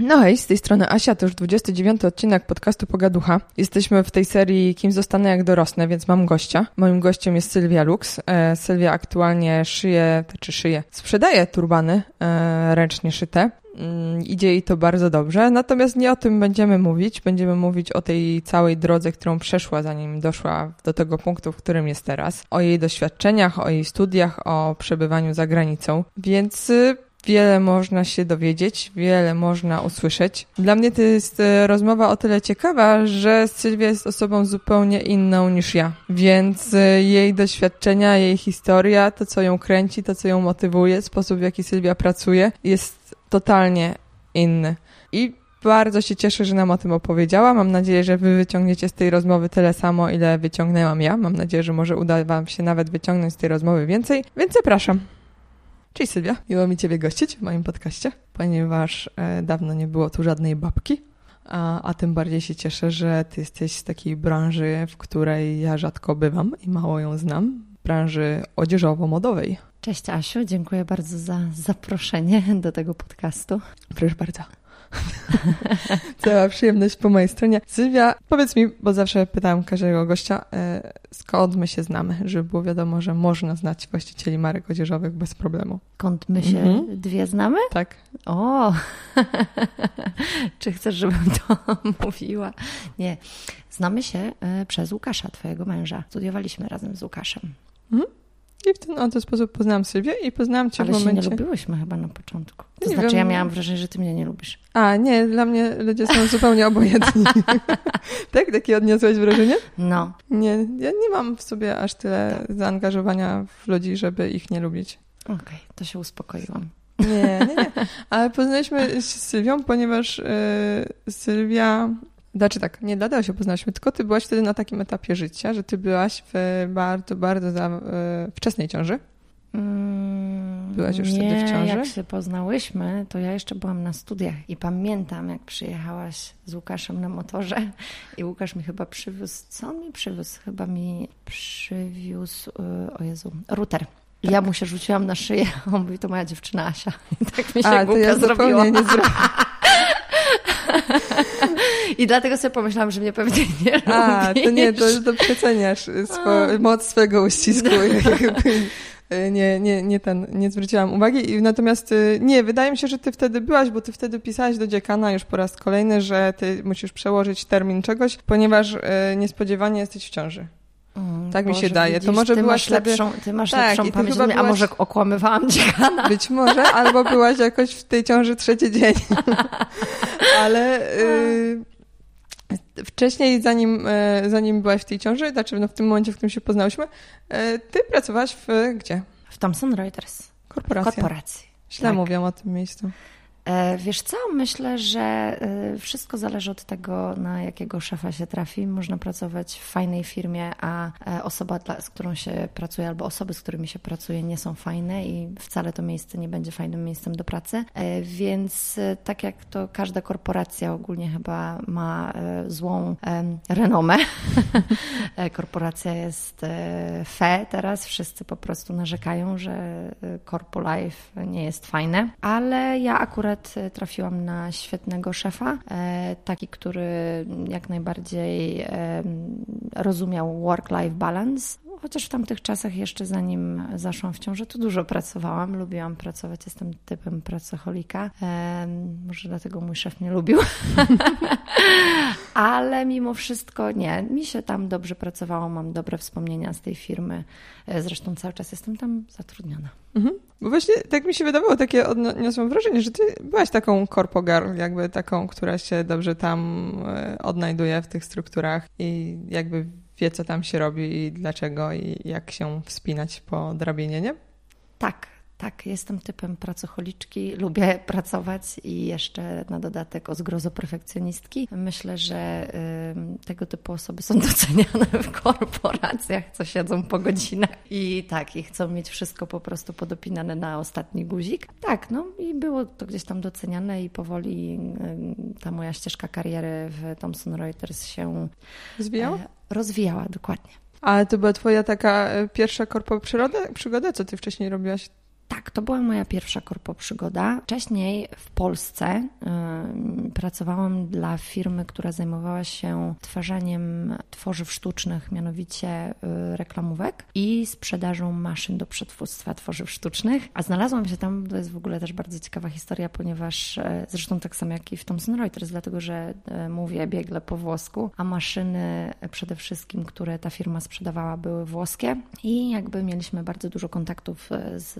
No hej, z tej strony Asia, to już 29 odcinek podcastu Pogaducha. Jesteśmy w tej serii Kim zostanę jak dorosnę, więc mam gościa. Moim gościem jest Sylwia Lux. E, Sylwia aktualnie szyje, czy szyje, sprzedaje turbany e, ręcznie szyte. Mm, idzie jej to bardzo dobrze, natomiast nie o tym będziemy mówić. Będziemy mówić o tej całej drodze, którą przeszła, zanim doszła do tego punktu, w którym jest teraz. O jej doświadczeniach, o jej studiach, o przebywaniu za granicą. Więc y, wiele można się dowiedzieć, wiele można usłyszeć. Dla mnie to jest e, rozmowa o tyle ciekawa, że Sylwia jest osobą zupełnie inną niż ja. Więc e, jej doświadczenia, jej historia, to co ją kręci, to co ją motywuje, sposób w jaki Sylwia pracuje, jest totalnie inny. I bardzo się cieszę, że nam o tym opowiedziała. Mam nadzieję, że wy wyciągniecie z tej rozmowy tyle samo, ile wyciągnęłam ja. Mam nadzieję, że może uda wam się nawet wyciągnąć z tej rozmowy więcej, więc zapraszam. Cześć Sylwia, miło mi Ciebie gościć w moim podcaście, ponieważ e, dawno nie było tu żadnej babki, a, a tym bardziej się cieszę, że Ty jesteś z takiej branży, w której ja rzadko bywam i mało ją znam, branży odzieżowo-modowej. Cześć Asiu, dziękuję bardzo za zaproszenie do tego podcastu. Proszę bardzo. Cała przyjemność po mojej stronie. Sylwia, powiedz mi, bo zawsze pytałam każdego gościa, e, skąd my się znamy, żeby było wiadomo, że można znać właścicieli marek odzieżowych bez problemu. Skąd my się mhm. dwie znamy? Tak. O, czy chcesz, żebym to mówiła? Nie. Znamy się e, przez Łukasza, twojego męża. Studiowaliśmy razem z Łukaszem. Mhm. I w ten oto sposób poznałam Sylwię i poznałam cię Ale w momencie... Ale się nie lubiłyśmy chyba na początku. To nie znaczy wiem. ja miałam wrażenie, że ty mnie nie lubisz. A, nie, dla mnie ludzie są zupełnie obojętni. tak? Takie odniosłeś wrażenie? No. Nie, ja nie mam w sobie aż tyle tak. zaangażowania w ludzi, żeby ich nie lubić. Okej, okay, to się uspokoiłam. Nie, nie, nie. Ale poznaliśmy się z Sylwią, ponieważ yy, Sylwia znaczy tak, nie dlatego się poznałyśmy, tylko ty byłaś wtedy na takim etapie życia, że ty byłaś w bardzo, bardzo za, e, wczesnej ciąży. Mm, byłaś już nie, wtedy w ciąży? jak się poznałyśmy, to ja jeszcze byłam na studiach i pamiętam, jak przyjechałaś z Łukaszem na motorze i Łukasz mi chyba przywiózł, co on mi przywiózł? Chyba mi przywiózł, e, o Jezu, router. Tak. Ja mu się rzuciłam na szyję, on mówi, to moja dziewczyna Asia. I tak mi się a, to ja zrobiła. nie zrobiłam. I dlatego sobie pomyślałam, że mnie pewnie nie lubisz. A, to nie, to, to przeceniasz swo, moc swojego uścisku. nie, nie, nie, ten, nie zwróciłam uwagi. Natomiast y, nie, wydaje mi się, że ty wtedy byłaś, bo ty wtedy pisałaś do dziekana już po raz kolejny, że ty musisz przełożyć termin czegoś, ponieważ y, niespodziewanie jesteś w ciąży. Mm, tak Boże, mi się daje. Widzisz, to może ty byłaś masz lepszą, ty masz tak, lepszą pamięć, byłaś... a może okłamywałam dziekana? Być może, albo byłaś jakoś w tej ciąży trzeci dzień. Ale y, wcześniej, zanim, y, zanim byłaś w tej ciąży, znaczy no w tym momencie, w którym się poznałyśmy, y, ty pracowałaś w gdzie? W Thomson Reuters. Korporacja. Korporacji. Źle tak. mówią o tym miejscu. E, wiesz co, myślę, że e, wszystko zależy od tego, na jakiego szefa się trafi. Można pracować w fajnej firmie, a e, osoba, z którą się pracuje, albo osoby, z którymi się pracuje, nie są fajne i wcale to miejsce nie będzie fajnym miejscem do pracy. Więc tak jak to każda korporacja ogólnie chyba ma złą renomę. Korporacja jest fe teraz, wszyscy po prostu narzekają, że Corpo Life nie jest fajne, ale ja akurat e, trafiłam na świetnego szefa, e, taki, który jak najbardziej rozumiał work-life balance. Chociaż w tamtych czasach, jeszcze zanim zaszłam w ciążę, to dużo pracowałam. Lubiłam pracować, jestem typem pracocholika. może dlatego mój szef mnie lubił. Ale mimo wszystko nie. Mi się tam dobrze pracowało, mam dobre wspomnienia z tej firmy. Zresztą cały czas jestem tam zatrudniona. Mhm. Bo właśnie tak mi się wydawało, takie odniosłam wrażenie, że ty byłaś taką corpo girl, jakby taką, która się dobrze tam e, odnajduje w tych strukturach i jakby wie, co tam się robi i dlaczego i jak się wspinać po drabinie, nie? Tak, tak, jestem typem pracocholiczki, lubię pracować i jeszcze na dodatek o zgrozo perfekcjonistki. Myślę, że y, tego typu osoby są doceniane w korporacjach, co siedzą po godzinach i tak, i chcą mieć wszystko po prostu podopinane na ostatni guzik. Tak, no i było to gdzieś tam doceniane i powoli y, ta moja ścieżka kariery w Thomson Reuters się rozwijała. Rozwijała, dokładnie. Ale to była twoja taka e, pierwsza korpo przygoda? Co ty wcześniej robiłaś? Tak, to była moja pierwsza korpo przygoda. Wcześniej w Polsce pracowałam dla firmy, która zajmowała się twarzaniem tworzyw sztucznych, mianowicie y, reklamówek i sprzedażą maszyn do przetwórstwa tworzyw sztucznych. A znalazłam się tam, to jest w ogóle też bardzo ciekawa historia, ponieważ e, zresztą tak samo jak i w Thomson Reuters, dlatego że e, mówię biegle po włosku, a maszyny przede wszystkim, które ta firma sprzedawała, były włoskie i jakby mieliśmy bardzo dużo kontaktów e, z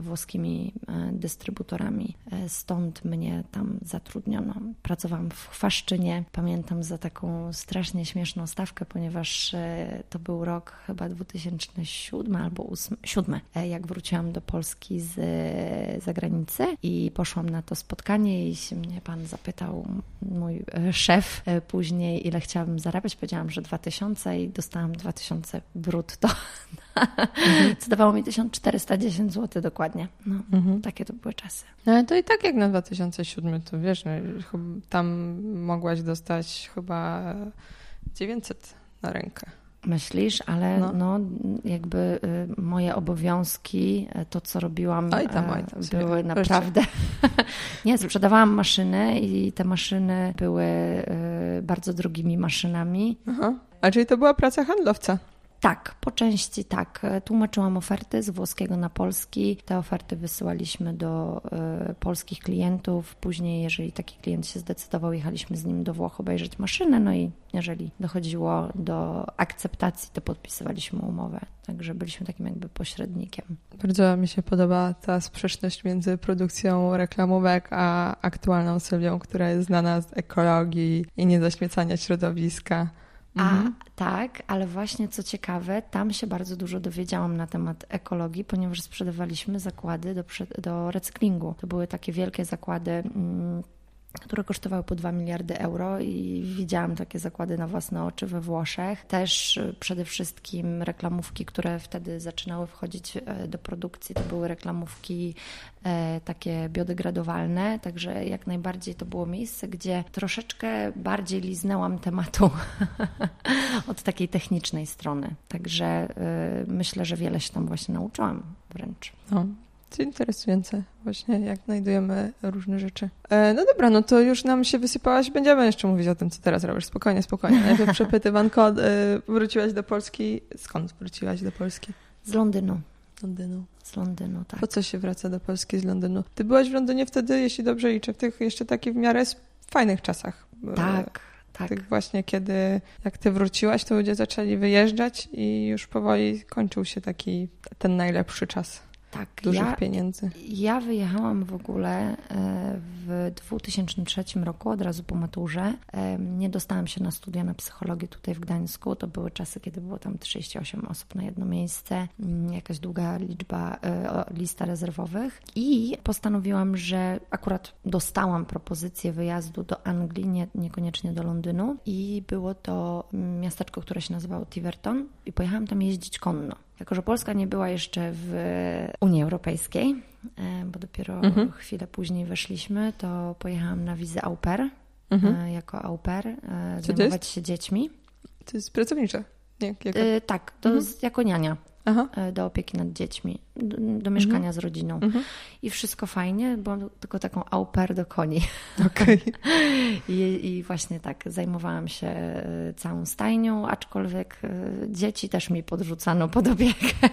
włoskimi dystrybutorami. Stąd mnie tam zatrudniono. Pracowałam w Chwaszczynie. Pamiętam za taką strasznie śmieszną stawkę, ponieważ to był rok chyba 2007 albo 2007, jak wróciłam do Polski z zagranicy i poszłam na to spotkanie i się mnie pan zapytał, mój e, szef e, później, ile chciałabym zarabiać. Powiedziałam, że 2000 i dostałam 2000 brutto, co dawało mi 1410 zł dokładnie. No, mhm. Takie to były czasy. No ale to i tak jak na 2007, to wiesz, no, tam mogłaś dostać chyba 900 na rękę. Myślisz, ale no. no. jakby y, moje obowiązki, y, to co robiłam, oj tam, oj tam były naprawdę. nie, sprzedawałam maszyny i te maszyny były y, bardzo drogimi maszynami. Aha. A czyli to była praca handlowca? Tak, po części tak. Tłumaczyłam oferty z włoskiego na polski. Te oferty wysyłaliśmy do y, polskich klientów. Później, jeżeli taki klient się zdecydował, jechaliśmy z nim do Włoch obejrzeć maszynę. No i jeżeli dochodziło do akceptacji, to podpisywaliśmy umowę. Także byliśmy takim jakby pośrednikiem. Bardzo mi się podoba ta sprzeczność między produkcją reklamówek a aktualną Sylwią, która jest znana z ekologii i niezaśmiecania środowiska. A mhm. tak, ale właśnie co ciekawe, tam się bardzo dużo dowiedziałam na temat ekologii, ponieważ sprzedawaliśmy zakłady do, do recyklingu. To były takie wielkie zakłady. Mm, które kosztowały po 2 miliardy euro i widziałam takie zakłady na własne oczy we Włoszech. Też y, przede wszystkim reklamówki, które wtedy zaczynały wchodzić e, do produkcji, to były reklamówki e, takie biodegradowalne, także jak najbardziej to było miejsce, gdzie troszeczkę bardziej liznęłam tematu od takiej technicznej strony. Także e, myślę, że wiele się tam właśnie nauczyłam wręcz. No, to interesujące właśnie, jak znajdujemy różne rzeczy. E, no dobra, no to już nam się wysypałaś, będziemy jeszcze mówić o tym, co teraz robisz. Spokojnie, spokojnie. Najpierw przepytywanko, e, wróciłaś do Polski. Skąd wróciłaś do Polski? Z Londynu. Londynu. Z Londynu, tak. Po co się wraca do Polski z Londynu? Ty byłaś w Londynie wtedy, jeśli dobrze liczę, w tych jeszcze takich w miarę fajnych czasach. Tak, tak. Tych właśnie, kiedy jak ty wróciłaś, to ludzie zaczęli wyjeżdżać i już powoli kończył się taki ten najlepszy czas tak, dużych ja, pieniędzy. Ja wyjechałam w ogóle e, w 2003 roku, od razu po maturze. E, nie dostałam się na studia na psychologię tutaj w Gdańsku. To były czasy, kiedy było tam 38 osób na jedno miejsce, mm, jakaś długa liczba, e, lista rezerwowych. I postanowiłam, że akurat dostałam propozycję wyjazdu do Anglii, nie, niekoniecznie do Londynu. I było to miasteczko, które się nazywało Tiverton. I pojechałam tam jeździć konno. Jako, że Polska nie była jeszcze w Unii Europejskiej, e, bo dopiero mhm. chwilę później weszliśmy, to pojechałam na wizę au pair, mhm. E, jako au pair, e, zajmować się dziećmi. To jest pracownicze? Nie, jako... tak, to mhm. jest jako niania. Aha. do opieki nad dziećmi, do, do mieszkania mhm. z rodziną. Mhm. I wszystko fajnie, bo tylko taką au pair do koni. Okay. I, I, właśnie tak, zajmowałam się całą stajnią, aczkolwiek dzieci też mi podrzucano pod opiekę.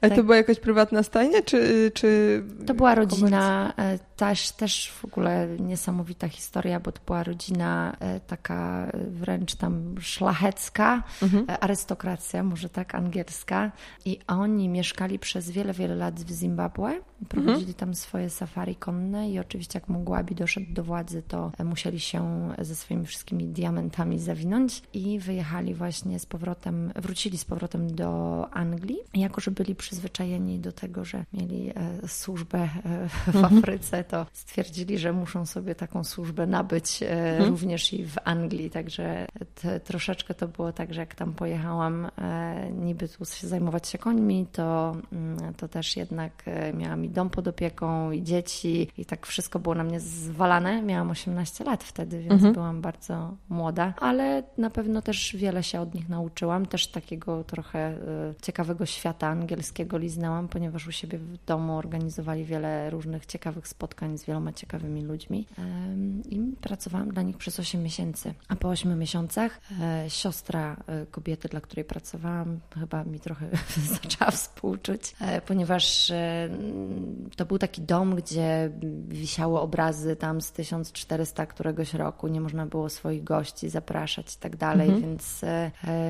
A tak. to była jakaś prywatna stajnia, czy... czy to była rodzina, e, też, też w ogóle niesamowita historia, bo to była rodzina e, taka wręcz tam szlachecka, mhm. E, arystokracja, może tak, angielska. I oni mieszkali przez wiele, wiele lat w Zimbabwe. Prowadzili mhm. tam swoje safari konne i oczywiście jak Mugabe doszedł do władzy, to musieli się ze swoimi wszystkimi diamentami zawinąć i wyjechali właśnie z powrotem, wrócili z powrotem do Anglii. Jako, że byli przyzwyczajeni do tego, że mieli e, służbę e, w mhm. Afryce, to stwierdzili, że muszą sobie taką służbę nabyć e, mhm. również i w Anglii. Także troszeczkę to było tak, że jak tam pojechałam niby tu się zajmować się końmi, to, mm, to też jednak miałam i dom pod opieką, i dzieci, i tak wszystko było na mnie zwalane. Miałam 18 lat wtedy, więc mhm. byłam bardzo młoda, ale na pewno też wiele się od nich nauczyłam. Też takiego trochę ciekawego świata angielskiego liznęłam, ponieważ u siebie w domu organizowali wiele różnych ciekawych spotkań z wieloma ciekawymi ludźmi. i pracowałam dla nich przez 8 miesięcy. A po 8 miesiącach e, siostra e, kobiety, dla której pracowałam, chyba mi trochę zaczęła współczuć, e, ponieważ to był taki dom, gdzie wisiały obrazy tam z 1400 któregoś roku, nie można było swoich gości zapraszać i tak dalej, mhm. więc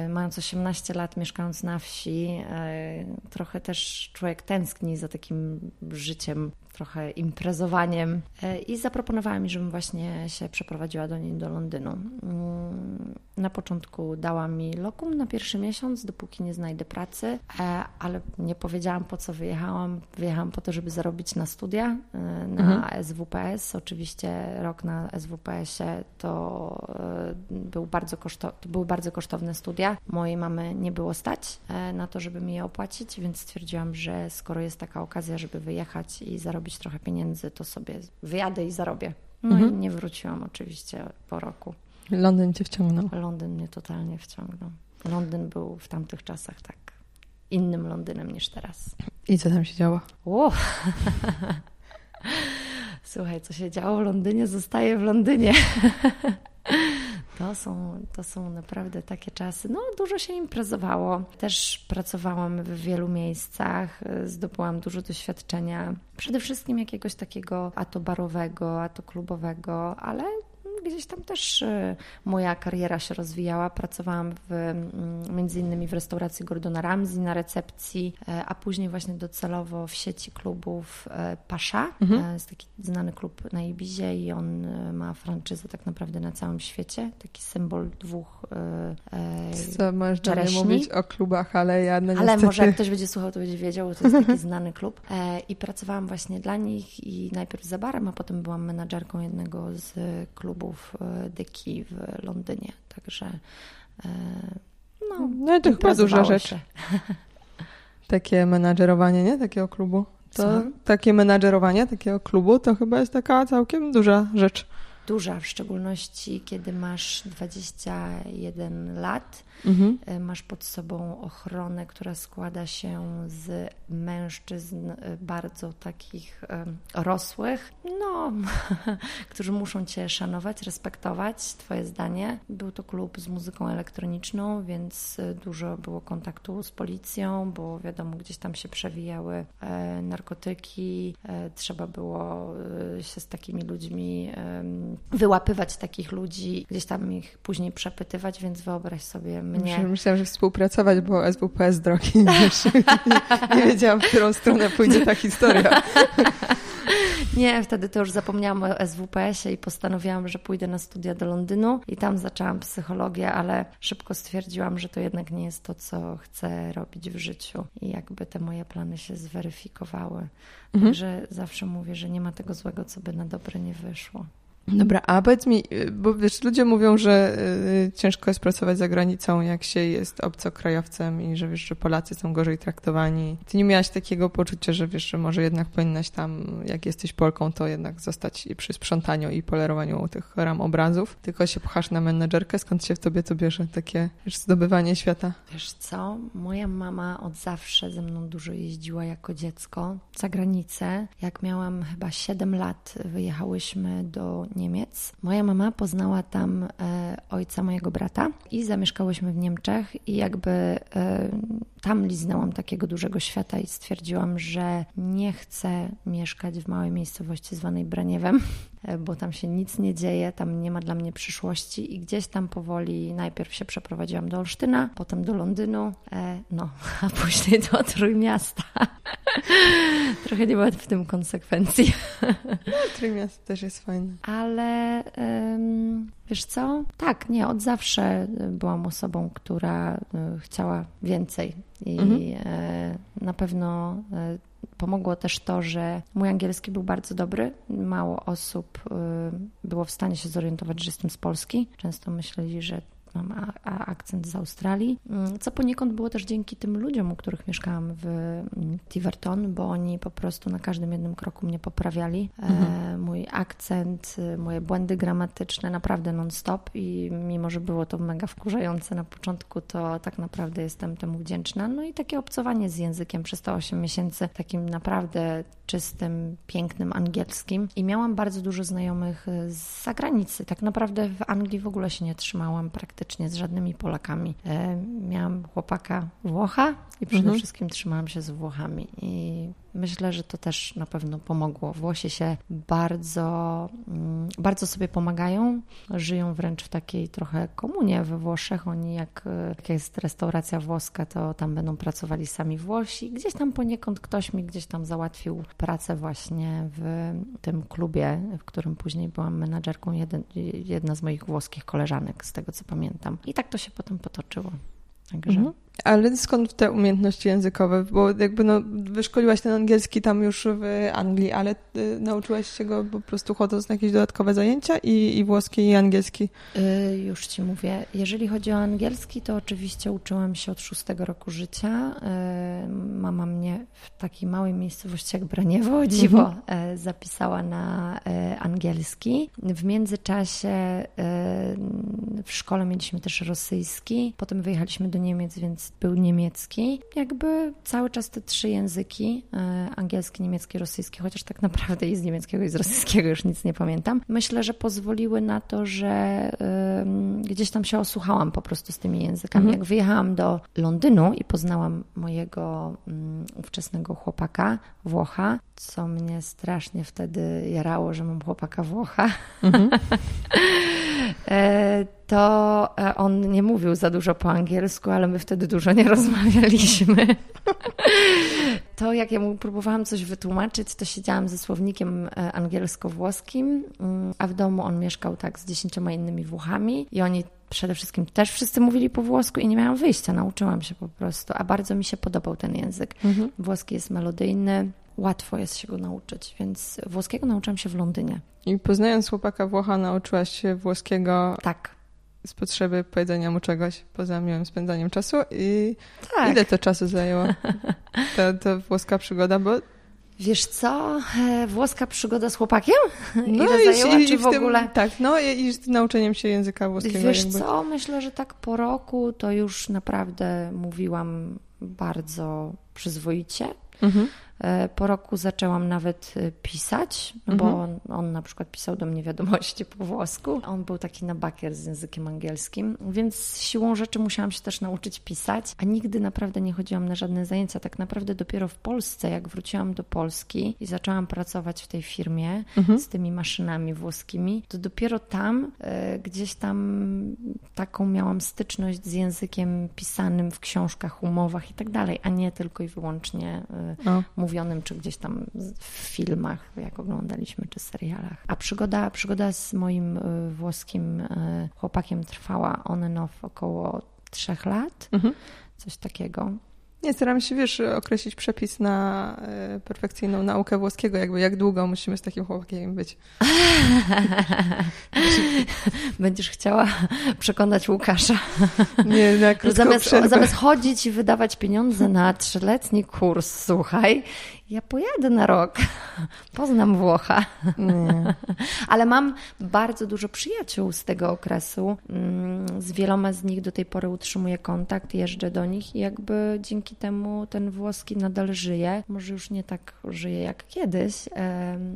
mając 18 lat, mieszkając na wsi, trochę też człowiek tęskni za takim życiem trochę imprezowaniem e, i zaproponowała mi, żebym właśnie się przeprowadziła do niej do Londynu. Na początku dała mi lokum na pierwszy miesiąc, dopóki nie znajdę pracy, e, ale nie powiedziałam po co wyjechałam. Wyjechałam po to, żeby zarobić na studia e, na mhm. SWPS. Oczywiście rok na SWPS-ie to, był bardzo koszto, to były bardzo kosztowne studia. Mojej mamy nie było stać na to, żeby mi je opłacić, więc stwierdziłam, że skoro jest taka okazja, żeby wyjechać i zarobić zarobić trochę pieniędzy, to sobie wyjadę i zarobię. No mhm. i nie wróciłam oczywiście po roku. Londyn cię wciągnął. Londyn mnie totalnie wciągnął. Londyn był w tamtych czasach tak innym Londynem niż teraz. I co tam się działo? Wow. Słuchaj, co się działo w Londynie, zostaje w Londynie. To są, to są naprawdę takie czasy. No, dużo się imprezowało. Też pracowałam w wielu miejscach, zdobyłam dużo doświadczenia. Przede wszystkim jakiegoś takiego a to barowego, a to klubowego, ale gdzieś tam też y, moja kariera się rozwijała. Pracowałam w, mm, między innymi w restauracji Gordona Ramsay na recepcji, e, a później właśnie docelowo w sieci klubów e, Pasza. Mhm. Jest taki znany klub na Ibizie i on e, ma franczyzę tak naprawdę na całym świecie. Taki symbol dwóch Co możesz czereśni. mówić o klubach, ale ja no Ale niestety... może jak ktoś będzie słuchał, to będzie wiedział, to jest taki znany klub. I pracowałam właśnie dla nich i najpierw za barem, a potem byłam menadżerką jednego z klubów klubów e, The Key w Londynie. Także e, no, no to chyba duża rzecz. Takie menadżerowanie, nie? Takiego klubu. To Co? takie menadżerowanie takiego klubu to chyba jest taka całkiem duża rzecz. Duża, w szczególności kiedy masz 21 lat Mhm. E, masz pod sobą ochronę, która składa się z mężczyzn e, bardzo takich e, rosłych, no, którzy muszą cię szanować, respektować, twoje zdanie. Był to klub z muzyką elektroniczną, więc dużo było kontaktu z policją, bo wiadomo, gdzieś tam się przewijały narkotyki, trzeba było się z takimi ludźmi wyłapywać takich ludzi, gdzieś tam ich później przepytywać, więc wyobraź sobie mnie. Myślałam, że współpracować, bo SWP z drogi. nie, nie wiedziałam, w którą stronę pójdzie ta historia. Nie, wtedy to już zapomniałam o SWPS-ie i postanowiłam, że pójdę na studia do Londynu i tam zaczęłam psychologię, ale szybko stwierdziłam, że to jednak nie jest to, co chcę robić w życiu i jakby te moje plany się zweryfikowały. Mhm. Także zawsze mówię, że nie ma tego złego, co by na dobre nie wyszło. Dobra, a powiedz mi, bo wiesz, ludzie mówią, że y, ciężko jest pracować za granicą, jak się jest obcokrajowcem i że wiesz, że Polacy są gorzej traktowani. Ty nie miałaś takiego poczucia, że wiesz, że może jednak powinnaś tam, jak jesteś Polką, to jednak zostać przy sprzątaniu i polerowaniu tych ram obrazów, tylko się pchasz na menedżerkę, skąd się w tobie to bierze, takie wiesz, zdobywanie świata? Wiesz co, moja mama od zawsze ze mną dużo jeździła jako dziecko za granicę. Jak miałam chyba 7 lat, wyjechałyśmy do Niemiec. Moja mama poznała tam e, ojca mojego brata i zamieszkałyśmy w Niemczech i jakby e, tam liznęłam takiego dużego świata i stwierdziłam, że nie chcę mieszkać w małej miejscowości zwanej Braniewem, e, bo tam się nic nie dzieje, tam nie ma dla mnie przyszłości i gdzieś tam powoli najpierw się przeprowadziłam do Olsztyna, potem do Londynu, no, a później do Trójmiasta. Trochę nie ma w tym konsekwencji. No, Trójmiasto też jest fajne. Ale wiesz co? Tak, nie, od zawsze byłam osobą, która e, chciała więcej i mhm. E, na pewno e, pomogło też to, że mój angielski był bardzo dobry. Mało osób było w stanie się zorientować, że jestem z Polski. Często myśleli, że mam akcent z Australii, mm, co poniekąd było też dzięki tym ludziom, u których mieszkałam w mm, Tiverton, bo oni po prostu na każdym jednym kroku mnie poprawiali. E, mhm. mój akcent, moje błędy gramatyczne naprawdę non-stop i mimo, że było to mega wkurzające na początku, to tak naprawdę jestem temu wdzięczna. No i takie obcowanie z językiem przez te 8 miesięcy, takim naprawdę czystym, pięknym angielskim i miałam bardzo dużo znajomych z zagranicy. Tak naprawdę w Anglii w ogóle się nie trzymałam praktycznie z żadnymi Polakami. E, miałam chłopaka Włocha i przede mhm. wszystkim trzymałam się z Włochami i Myślę, że to też na pewno pomogło. Włosi się bardzo, mm, bardzo sobie pomagają, żyją wręcz w takiej trochę komunie we Włoszech. Oni, jak, jak jest restauracja włoska, to tam będą pracowali sami Włosi. Gdzieś tam poniekąd ktoś mi gdzieś tam załatwił pracę właśnie w tym klubie, w którym później byłam menadżerką, jeden, jedna z moich włoskich koleżanek, z tego co pamiętam. I tak to się potem potoczyło. Także. Mhm. Ale skąd te umiejętności językowe? Bo jakby no, wyszkoliłaś ten angielski tam już w Anglii, ale y, nauczyłaś się go po prostu chodząc na jakieś dodatkowe zajęcia i, i włoski i angielski? Y, już ci mówię. Jeżeli chodzi o angielski, to oczywiście uczyłam się od szóstego roku życia. Y, mama mnie w takiej małej miejscowości jak Braniewo, dziwo, mhm. zapisała na angielski. W międzyczasie w szkole mieliśmy też rosyjski, potem wyjechaliśmy do Niemiec, więc był niemiecki. Jakby cały czas te trzy języki, e, angielski, niemiecki, rosyjski, chociaż tak naprawdę i z niemieckiego i z rosyjskiego już nic nie pamiętam, myślę, że pozwoliły na to, że gdzieś tam się osłuchałam po prostu z tymi językami. Mhm. Jak wyjechałam do Londynu i poznałam mojego um, ówczesnego chłopaka, Włocha, co mnie strasznie wtedy jarało, że mam chłopaka Włocha. Mhm. To e, on nie mówił za dużo po angielsku, ale my wtedy dużo nie rozmawialiśmy. To jak ja mu próbowałam coś wytłumaczyć, to siedziałam ze słownikiem e, angielsko-włoskim, mm, a w domu on mieszkał tak z dziesięcioma innymi Włochami i oni przede wszystkim też wszyscy mówili po włosku i nie miałam wyjścia, nauczyłam się po prostu, a bardzo mi się podobał ten język. Mhm. Włoski jest melodyjny, łatwo jest się go nauczyć, więc włoskiego nauczyłam się w Londynie. I poznając chłopaka Włocha nauczyłaś się włoskiego? Tak. Z potrzeby powiedzenia mu czegoś poza miłym spędzaniem czasu i tak. ile to czasu zajęło ta, ta włoska przygoda, bo Wiesz co, e, włoska przygoda z chłopakiem? No Ile i, zajęła, i, czy w, w tym, ogóle? Tak, no i, i z nauczeniem się języka włoskiego. Wiesz jakby. co, myślę, że tak po roku to już naprawdę mówiłam bardzo przyzwoicie. Mhm. E, po roku zaczęłam nawet e, pisać, no bo mhm. on, on, na przykład pisał do mnie wiadomości po włosku. On był taki na bakier z językiem angielskim, więc siłą rzeczy musiałam się też nauczyć pisać, a nigdy naprawdę nie chodziłam na żadne zajęcia. Tak naprawdę dopiero w Polsce, jak wróciłam do Polski i zaczęłam pracować w tej firmie mhm. z tymi maszynami włoskimi, to dopiero tam e, gdzieś tam taką miałam styczność z językiem pisanym w książkach, umowach i tak dalej, a nie tylko i wyłącznie e, mówionym, czy gdzieś tam w filmach, jak oglądaliśmy, czy serialach. A przygoda, przygoda z moim e, włoskim e, chłopakiem trwała on and off około trzech lat, mhm. coś takiego. Nie, staram się, wiesz, określić przepis na e, perfekcyjną naukę włoskiego, jakby jak długo musimy z takim chłopakiem być. Będziesz chciała przekonać Łukasza. Nie, na zamiast, zamiast chodzić i wydawać pieniądze na trzyletni kurs, słuchaj, ja pojadę na rok, poznam Włocha. Nie. Ale mam bardzo dużo przyjaciół z tego okresu. Mm, z wieloma z nich do tej pory utrzymuję kontakt, jeżdżę do nich i jakby dzięki temu ten włoski nadal żyje. Może już nie tak żyje jak kiedyś,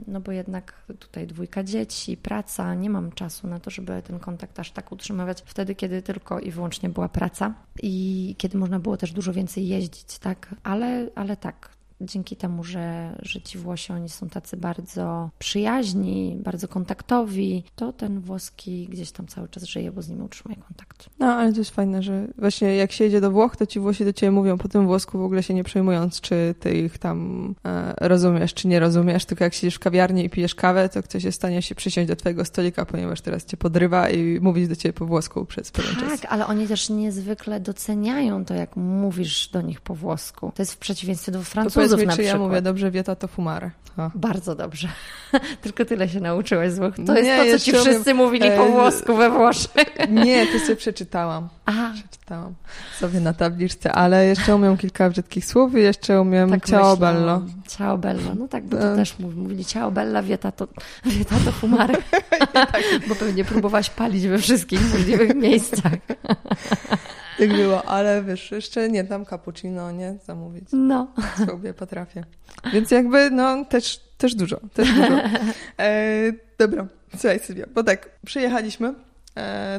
no bo jednak tutaj dwójka dzieci, praca, nie mam czasu na to, żeby ten kontakt aż tak utrzymywać wtedy, kiedy tylko i wyłącznie była praca i kiedy można było też dużo więcej jeździć, tak? Ale, ale tak, dzięki temu, że, że ci Włosi oni są tacy bardzo przyjaźni, bardzo kontaktowi, to ten włoski gdzieś tam cały czas żyje, bo z nim utrzymuje kontakt. No, ale to jest fajne, że właśnie jak się jedzie do Włoch, to ci Włosi do ciebie mówią po tym włosku w ogóle się nie przejmując, czy ty ich tam e, rozumiesz, czy nie rozumiesz, tylko jak siedzisz w kawiarni i pijesz kawę, to ktoś jest w stanie się przysiąść do twojego stolika, ponieważ teraz cię podrywa i mówić do ciebie po włosku przez pewien tak, czas. Tak, ale oni też niezwykle doceniają to, jak mówisz do nich po włosku. To jest w przeciwieństwie do francuskich powiedz mi, na czy ja przykład. mówię dobrze, wieta to fumare. Bardzo dobrze. Tylko tyle się nauczyłaś z Włoch. To jest Nie, to, co ci wszyscy mówili po e, włosku we Włoszech. Nie, to sobie przeczytałam. A, Przeczytałam sobie na tabliczce, ale jeszcze umiem kilka brzydkich słów i jeszcze umiem tak ciao myślałam. bello. Ciao bello. No tak, bo to E. też mów- mówili ciao bella, wieta to, wieta to fumare. Tak. bo pewnie próbowałaś palić we wszystkich możliwych miejscach. Tak było, ale wiesz, jeszcze nie dam cappuccino, nie zamówić. No. sobie potrafię. Więc jakby, no, też, też dużo, też dużo. E, dobra, słuchaj Sylwia, bo tak, przyjechaliśmy,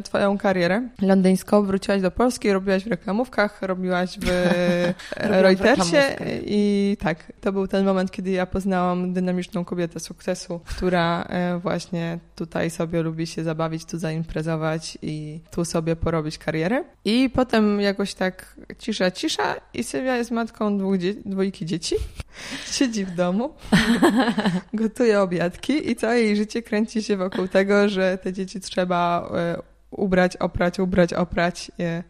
twoją karierę londyńską, wróciłaś do Polski, robiłaś w reklamówkach, robiłaś w e, Reutersie i tak, to był ten moment, kiedy ja poznałam dynamiczną kobietę sukcesu, która e, właśnie tutaj sobie lubi się zabawić, tu zaimprezować i tu sobie porobić karierę. I potem jakoś tak cisza, cisza i Sylwia jest matką dwóch dzie- dwójki dzieci, siedzi w domu, gotuje obiadki i całe jej życie kręci się wokół tego, że te dzieci trzeba e, ubrać, oprać, ubrać, oprać, e,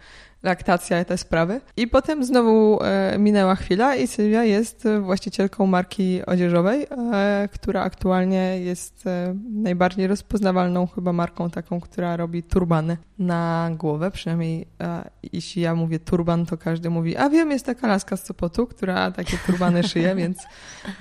laktacja i te sprawy. I potem znowu e, minęła chwila i Sylwia jest właścicielką marki odzieżowej, e, która aktualnie jest e, najbardziej rozpoznawalną chyba marką taką, która robi turbany na głowę, przynajmniej e, jeśli ja mówię turban, to każdy mówi, a wiem, jest taka laska z Sopotu, która takie turbany szyje, więc,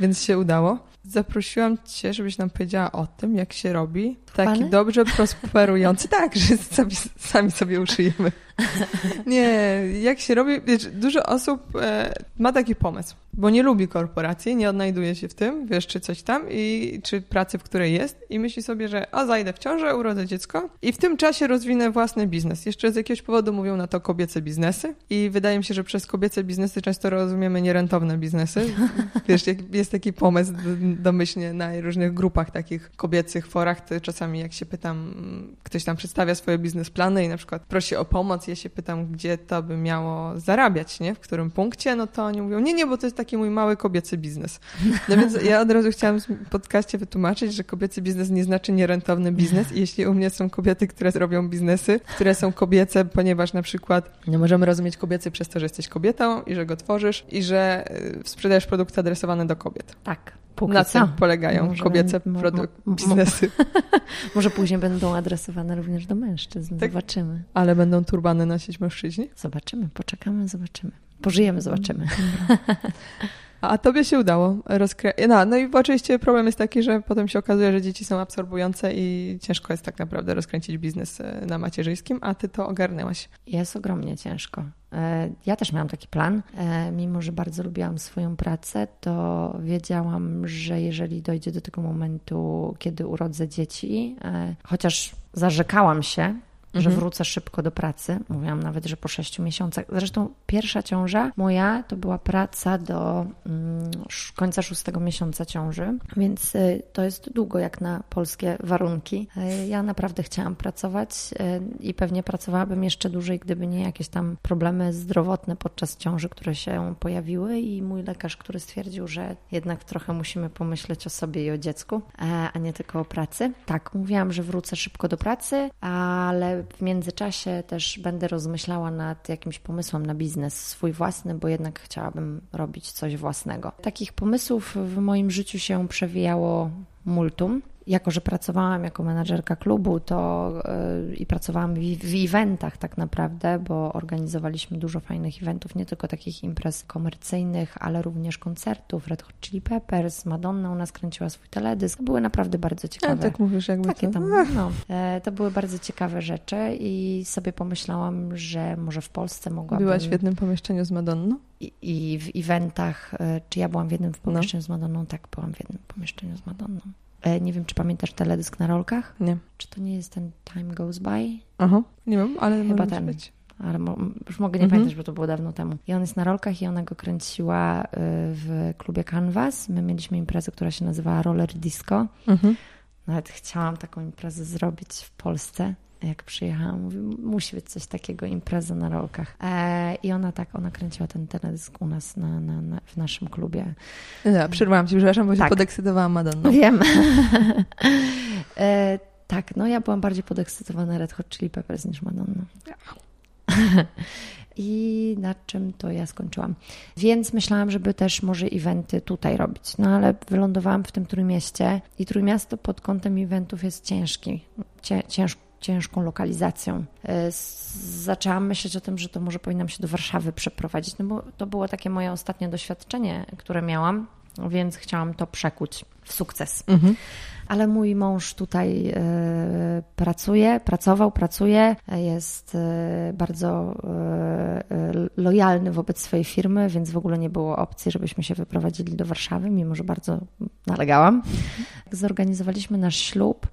więc się udało. Zaprosiłam Cię, żebyś nam powiedziała o tym, jak się robi taki Turbany? dobrze prosperujący. Tak, że sami, sami sobie uszyjemy. Nie, jak się robi, wiesz, dużo osób e, ma taki pomysł, bo nie lubi korporacji, nie odnajduje się w tym, wiesz, czy coś tam, i czy pracy, w której jest i myśli sobie, że a zajdę w ciążę, urodzę dziecko i w tym czasie rozwinę własny biznes. Jeszcze z jakiegoś powodu mówią na to kobiece biznesy i wydaje mi się, że przez kobiece biznesy często rozumiemy nierentowne biznesy. Wiesz, jest taki pomysł domyślnie na różnych grupach takich kobiecych forach, to czasami jak się pytam, ktoś tam przedstawia swoje biznesplany i na przykład prosi o pomoc, ja się pytam, gdzie to by miało zarabiać, nie? W którym punkcie, no to oni mówią, nie, nie, bo to jest taki mój mały kobiecy biznes. No więc ja od razu chciałam w podcaście wytłumaczyć, że kobiecy biznes nie znaczy nierentowny biznes i jeśli u mnie są kobiety, które robią biznesy, które są kobiece, ponieważ na przykład nie możemy rozumieć kobiecy przez to, że jesteś kobietą i że go tworzysz i że y, sprzedajesz produkty adresowane do kobiet. Tak. Póki Na co. tym polegają Może kobiece biznesy. Może później będą adresowane również do mężczyzn. Tak. Zobaczymy. Ale będą turbany nosić mężczyźni? Zobaczymy, poczekamy, zobaczymy. Pożyjemy, zobaczymy. A tobie się udało rozkręcić. No, no i oczywiście problem jest taki, że potem się okazuje, że dzieci są absorbujące i ciężko jest tak naprawdę rozkręcić biznes e, na macierzyńskim, a ty to ogarnęłaś. Jest ogromnie ciężko. E, Ja też miałam taki plan. E, Mimo, że bardzo lubiłam swoją pracę, to wiedziałam, że jeżeli dojdzie do tego momentu, kiedy urodzę dzieci, chociaż zarzekałam się, że Mhm. wrócę szybko do pracy. Mówiłam nawet, że po sześciu miesiącach. Zresztą pierwsza ciąża moja to była praca do mm, końca szóstego miesiąca ciąży, więc y, to jest długo jak na polskie warunki. Y, Ja naprawdę chciałam pracować y, i pewnie pracowałabym jeszcze dłużej, gdyby nie jakieś tam problemy zdrowotne podczas ciąży, które się pojawiły i mój lekarz, który stwierdził, że jednak trochę musimy pomyśleć o sobie i o dziecku, e, a nie tylko o pracy. Tak, mówiłam, że wrócę szybko do pracy, ale w międzyczasie też będę rozmyślała nad jakimś pomysłem na biznes swój własny, bo jednak chciałabym robić coś własnego. Takich pomysłów w moim życiu się przewijało multum. Jako, że pracowałam jako menadżerka klubu to yy, i pracowałam w, w eventach tak naprawdę, bo organizowaliśmy dużo fajnych eventów, nie tylko takich imprez komercyjnych, ale również koncertów. Red Hot Chili Peppers, Madonna u nas kręciła swój teledysk. Były naprawdę bardzo A ciekawe. tak mówisz jakby Takie to... tam, no. E, To były bardzo ciekawe rzeczy i sobie pomyślałam, że może w Polsce mogłabym... Byłaś w jednym pomieszczeniu z Madonną? I, I w eventach, e, czy ja byłam w jednym No. pomieszczeniu z Madonną? Tak, byłam w jednym pomieszczeniu z Madonną. E, Nie wiem, czy pamiętasz teledysk na rolkach? Nie. Czy to nie jest ten Time Goes By? Aha, nie wiem, ale Chyba ten. być. Ale mo, już mogę nie Mhm. pamiętać, bo to było dawno temu. I on jest na rolkach i ona go kręciła y, w klubie Canvas. My mieliśmy imprezę, która się nazywała Roller Disco. Mhm. Nawet chciałam taką imprezę zrobić w Polsce. Jak przyjechałam, mówię, musi być coś takiego, impreza na rolkach. E, I ona tak, ona kręciła ten teledysk u nas na, na, na, w naszym klubie. Ja, przerwałam ci, przepraszam, bo się Tak. podekscytowałam Madonną. Wiem. e, tak, no ja byłam bardziej podekscytowana Red Hot Chili Peppers niż Madonna. I na czym to ja skończyłam. Więc myślałam, żeby też może eventy tutaj robić. No ale wylądowałam w tym Trójmieście i Trójmiasto pod kątem eventów jest ciężki. Cię, cięż, ciężką lokalizacją. E, zaczęłam myśleć o tym, że to może powinnam się do Warszawy przeprowadzić, no bo to było takie moje ostatnie doświadczenie, które miałam, więc chciałam to przekuć w sukces. Mhm ale mój mąż tutaj e, pracuje, pracował, pracuje, jest e, bardzo e, lojalny wobec swojej firmy, więc w ogóle nie było opcji, żebyśmy się wyprowadzili do Warszawy, mimo że bardzo nalegałam. Zorganizowaliśmy nasz ślub,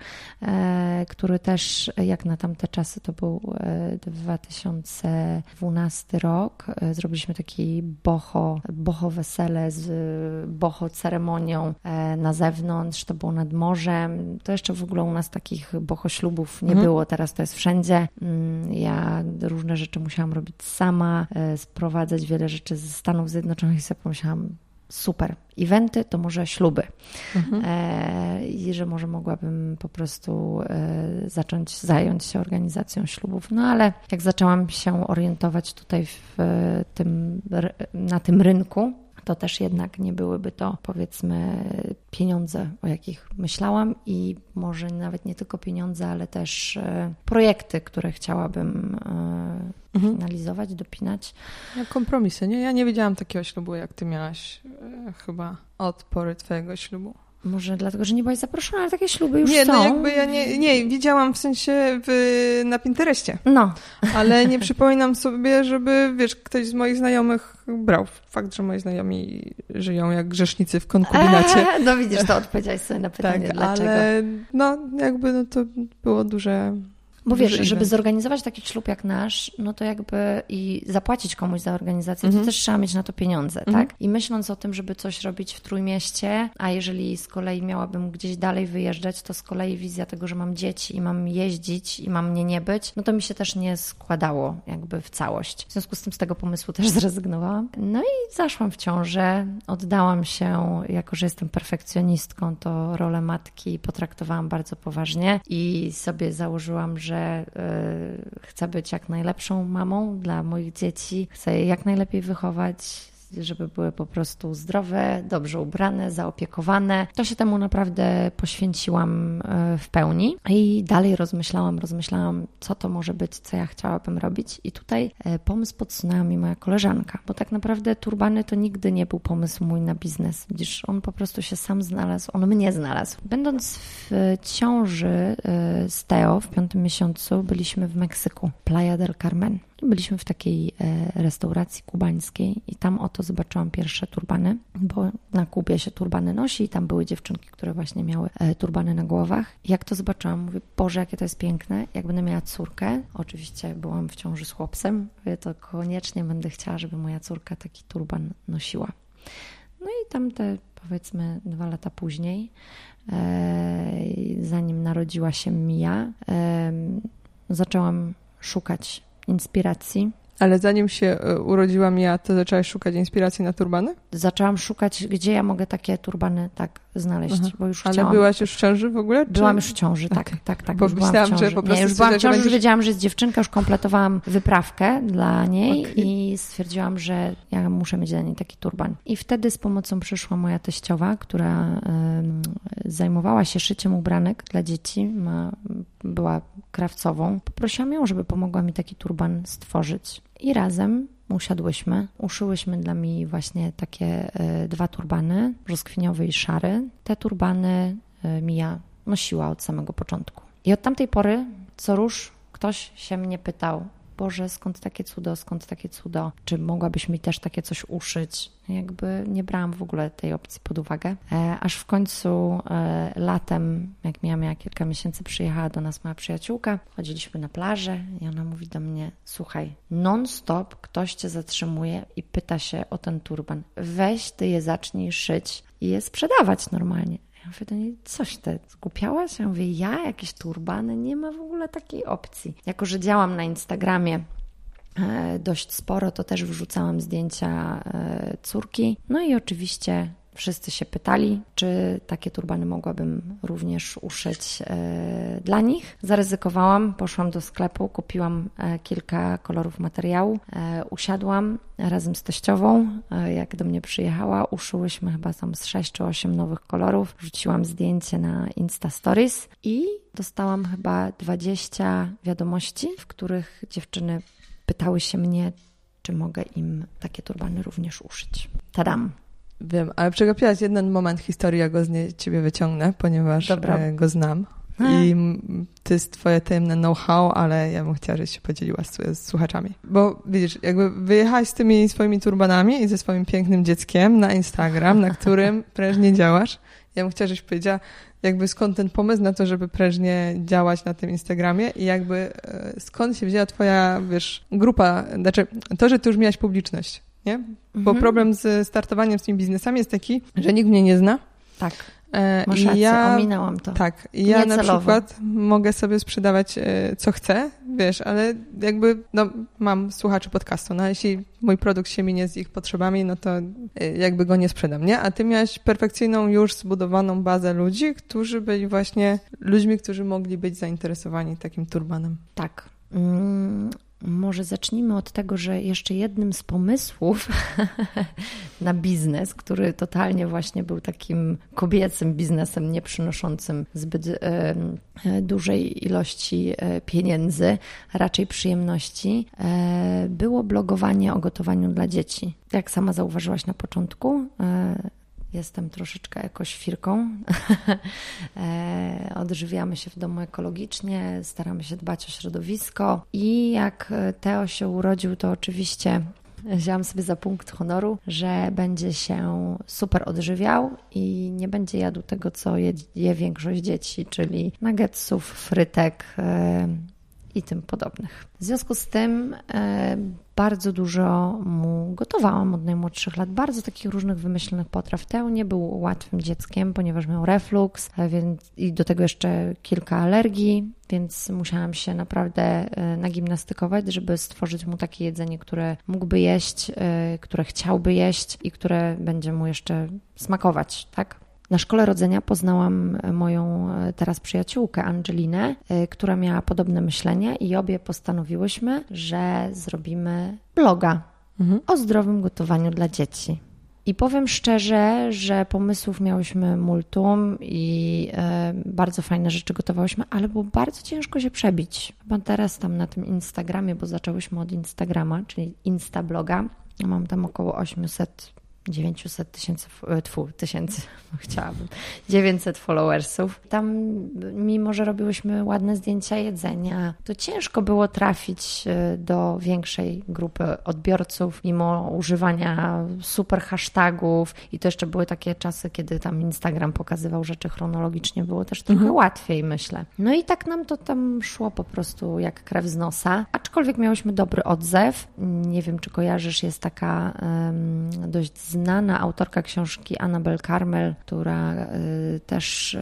który też jak na tamte czasy to był 2012 rok. Zrobiliśmy taki boho, boho wesele z boho ceremonią na zewnątrz, to było nad morzem morzem. To jeszcze w ogóle u nas takich bohoślubów nie mhm. było, teraz to jest wszędzie. Mm, ja różne rzeczy musiałam robić sama, e, sprowadzać wiele rzeczy ze Stanów Zjednoczonych i sobie pomyślałam, super. Eventy to może śluby. Mhm. E, I że może mogłabym po prostu e, zacząć zająć się organizacją ślubów. No ale jak zaczęłam się orientować tutaj w tym, na tym rynku, to też jednak nie byłyby to, powiedzmy, pieniądze, o jakich myślałam i może nawet nie tylko pieniądze, ale też e, projekty, które chciałabym e, mhm. finalizować, dopinać. Jak kompromisy, nie? Ja nie wiedziałam takiego ślubu, jak ty miałaś e, chyba od pory twojego ślubu. Może dlatego, że nie byłaś zaproszona, ale takie śluby już nie, są. Nie, no jakby ja nie, nie, widziałam w sensie w, na Pinterestie. No. Ale nie przypominam sobie, żeby, wiesz, ktoś z moich znajomych brał. Fakt, że moi znajomi żyją jak grzesznicy w konkubinacie. Eee, no widzisz, to odpowiedziałeś sobie na pytanie, tak, dlaczego. ale no jakby no to było duże bo wiesz, żeby zorganizować taki ślub jak nasz, no to jakby i zapłacić komuś za organizację, mhm. to też trzeba mieć na to pieniądze, mhm. tak? I myśląc o tym, żeby coś robić w Trójmieście, a jeżeli z kolei miałabym gdzieś dalej wyjeżdżać, to z kolei wizja tego, że mam dzieci i mam jeździć i mam mnie nie być, no to mi się też nie składało jakby w całość. W związku z tym z tego pomysłu też zrezygnowałam. No i zaszłam w ciążę, oddałam się, jako że jestem perfekcjonistką, to rolę matki potraktowałam bardzo poważnie i sobie założyłam, że że y, chcę być jak najlepszą mamą dla moich dzieci, chcę je jak najlepiej wychować, żeby były po prostu zdrowe, dobrze ubrane, zaopiekowane. To się temu naprawdę poświęciłam e, w pełni i dalej rozmyślałam, rozmyślałam, co to może być, co ja chciałabym robić. I tutaj e, pomysł podsunęła mi moja koleżanka, bo tak naprawdę turbany to nigdy nie był pomysł mój na biznes. Widzisz, on po prostu się sam znalazł, on mnie znalazł. Będąc w ciąży e, z Teo w piątym miesiącu, byliśmy w Meksyku, Playa del Carmen. Byliśmy w takiej e, restauracji kubańskiej i tam oto zobaczyłam pierwsze turbany, bo na Kubie się turbany nosi i tam były dziewczynki, które właśnie miały e, turbany na głowach. Jak to zobaczyłam, mówię, Boże, jakie to jest piękne. Jak będę miała córkę, oczywiście byłam w ciąży z chłopcem, mówię, to koniecznie będę chciała, żeby moja córka taki turban nosiła. No i tamte powiedzmy dwa lata później, e, zanim narodziła się Mia, zaczęłam szukać inspiracji. Ale zanim się e, urodziłam ja, to zaczęłaś szukać inspiracji na turbany? Zaczęłam szukać, gdzie ja mogę takie turbany tak znaleźć, Aha. bo już Ale chciałam... byłaś już w ciąży w ogóle? Czy... Byłam już w ciąży, tak, okay. tak, tak. Bo już myślałam, że po prostu... Nie, już byłam w ciąży, już wiedziałam, że jest dziewczynka, już kompletowałam wyprawkę dla niej okay. i stwierdziłam, że ja muszę mieć dla niej taki turban. I wtedy z pomocą przyszła moja teściowa, która um, zajmowała się szyciem ubranek dla dzieci, ma, była krawcową. Poprosiłam ją, żeby pomogła mi taki turban stworzyć. I razem usiadłyśmy, uszyłyśmy dla mnie właśnie takie e, dwa turbany, brzoskwiniowy i szary. Te turbany e, Mia nosiła od samego początku. I od tamtej pory co róż ktoś się mnie pytał, Boże, skąd takie cudo, skąd takie cudo? Czy mogłabyś mi też takie coś uszyć? Jakby nie brałam w ogóle tej opcji pod uwagę. E, aż w końcu e, latem, jak miałam ja kilka miesięcy, przyjechała do nas moja przyjaciółka. Chodziliśmy na plażę i ona mówi do mnie, słuchaj, non-stop ktoś cię zatrzymuje i pyta się o ten turban. Weź ty je zacznij szyć i je sprzedawać normalnie. Ja mówię do niej, coś ty skupiałaś? Ja mówię, ja? Jakieś turbany? Nie ma w ogóle takiej opcji. Jako, że działam na Instagramie e, dość sporo, to też wrzucałam zdjęcia e, córki. No i oczywiście Wszyscy się pytali, czy takie turbany mogłabym również uszyć e, dla nich. Zaryzykowałam, poszłam do sklepu, kupiłam e, kilka kolorów materiału, e, usiadłam razem z teściową, jak do mnie przyjechała, uszyłyśmy chyba tam z 6 czy 8 nowych kolorów, wrzuciłam zdjęcie na Insta Stories i dostałam chyba 20 wiadomości, w których dziewczyny pytały się mnie, czy mogę im takie turbany również uszyć. Tadam! Wiem, ale przegapiłaś jeden moment historii, ja go z niej ciebie wyciągnę, ponieważ Dobra. e, go znam. I m, to jest twoje tajemne know-how, ale ja bym chciała, żebyś się podzieliła z, z słuchaczami. Bo widzisz, jakby wyjechałaś z tymi swoimi turbanami i ze swoim pięknym dzieckiem na Instagram, na którym prężnie działasz. Ja bym chciała, żebyś powiedziała, jakby skąd ten pomysł na to, żeby prężnie działać na tym Instagramie i jakby e, skąd się wzięła twoja, wiesz, grupa, znaczy to, że ty już miałaś publiczność, nie? Bo Mhm. problem z startowaniem z tymi biznesami jest taki, że nikt mnie nie zna. Tak, E, masz rację, ja, ominęłam to. tak, i ja na przykład mogę sobie sprzedawać e, co chcę, wiesz, ale jakby, no, mam słuchaczy podcastu, no, jeśli mój produkt się minie z ich potrzebami, no to e, jakby go nie sprzedam, nie? A ty miałaś perfekcyjną, już zbudowaną bazę ludzi, którzy byli właśnie ludźmi, którzy mogli być zainteresowani takim turbanem. Tak. Mm, może zacznijmy od tego, że jeszcze jednym z pomysłów na biznes, który totalnie właśnie był takim kobiecym biznesem, nie przynoszącym zbyt e, dużej ilości e, pieniędzy, raczej przyjemności, e, było blogowanie o gotowaniu dla dzieci. Jak sama zauważyłaś na początku, Jestem troszeczkę ekoświrką. E, Odżywiamy się w domu ekologicznie, staramy się dbać o środowisko. I jak Teo się urodził, to oczywiście wziąłam sobie za punkt honoru, że będzie się super odżywiał i nie będzie jadł tego, co je, je większość dzieci, czyli nuggetsów, frytek, e, i tym podobnych. W związku z tym e, bardzo dużo mu gotowałam od najmłodszych lat, bardzo takich różnych wymyślonych potraw. Teo nie był łatwym dzieckiem, ponieważ miał refluks e, więc, i do tego jeszcze kilka alergii, więc musiałam się naprawdę e, nagimnastykować, żeby stworzyć mu takie jedzenie, które mógłby jeść, które chciałby jeść i które będzie mu jeszcze smakować, tak? Na szkole rodzenia poznałam moją e, teraz przyjaciółkę Angelinę, e, która miała podobne myślenie i obie postanowiłyśmy, że zrobimy bloga o zdrowym gotowaniu dla dzieci. I powiem szczerze, że pomysłów miałyśmy multum i e, bardzo fajne rzeczy gotowałyśmy, ale było bardzo ciężko się przebić. Chyba teraz tam na tym Instagramie, bo zaczęłyśmy od Instagrama, czyli Instabloga. Mam tam około 800 900 tysięcy, e, tfu, tysięcy, chciałabym, 900 followersów. Tam, mimo że robiłyśmy ładne zdjęcia jedzenia, to ciężko było trafić e, do większej grupy odbiorców, mimo używania super hashtagów i to jeszcze były takie czasy, kiedy tam Instagram pokazywał rzeczy chronologicznie, było też trochę łatwiej, myślę. No i tak nam to tam szło po prostu jak krew z nosa, aczkolwiek miałyśmy dobry odzew. Nie wiem, czy kojarzysz, jest taka em, dość znana autorka książki Annabel Carmel, która y, też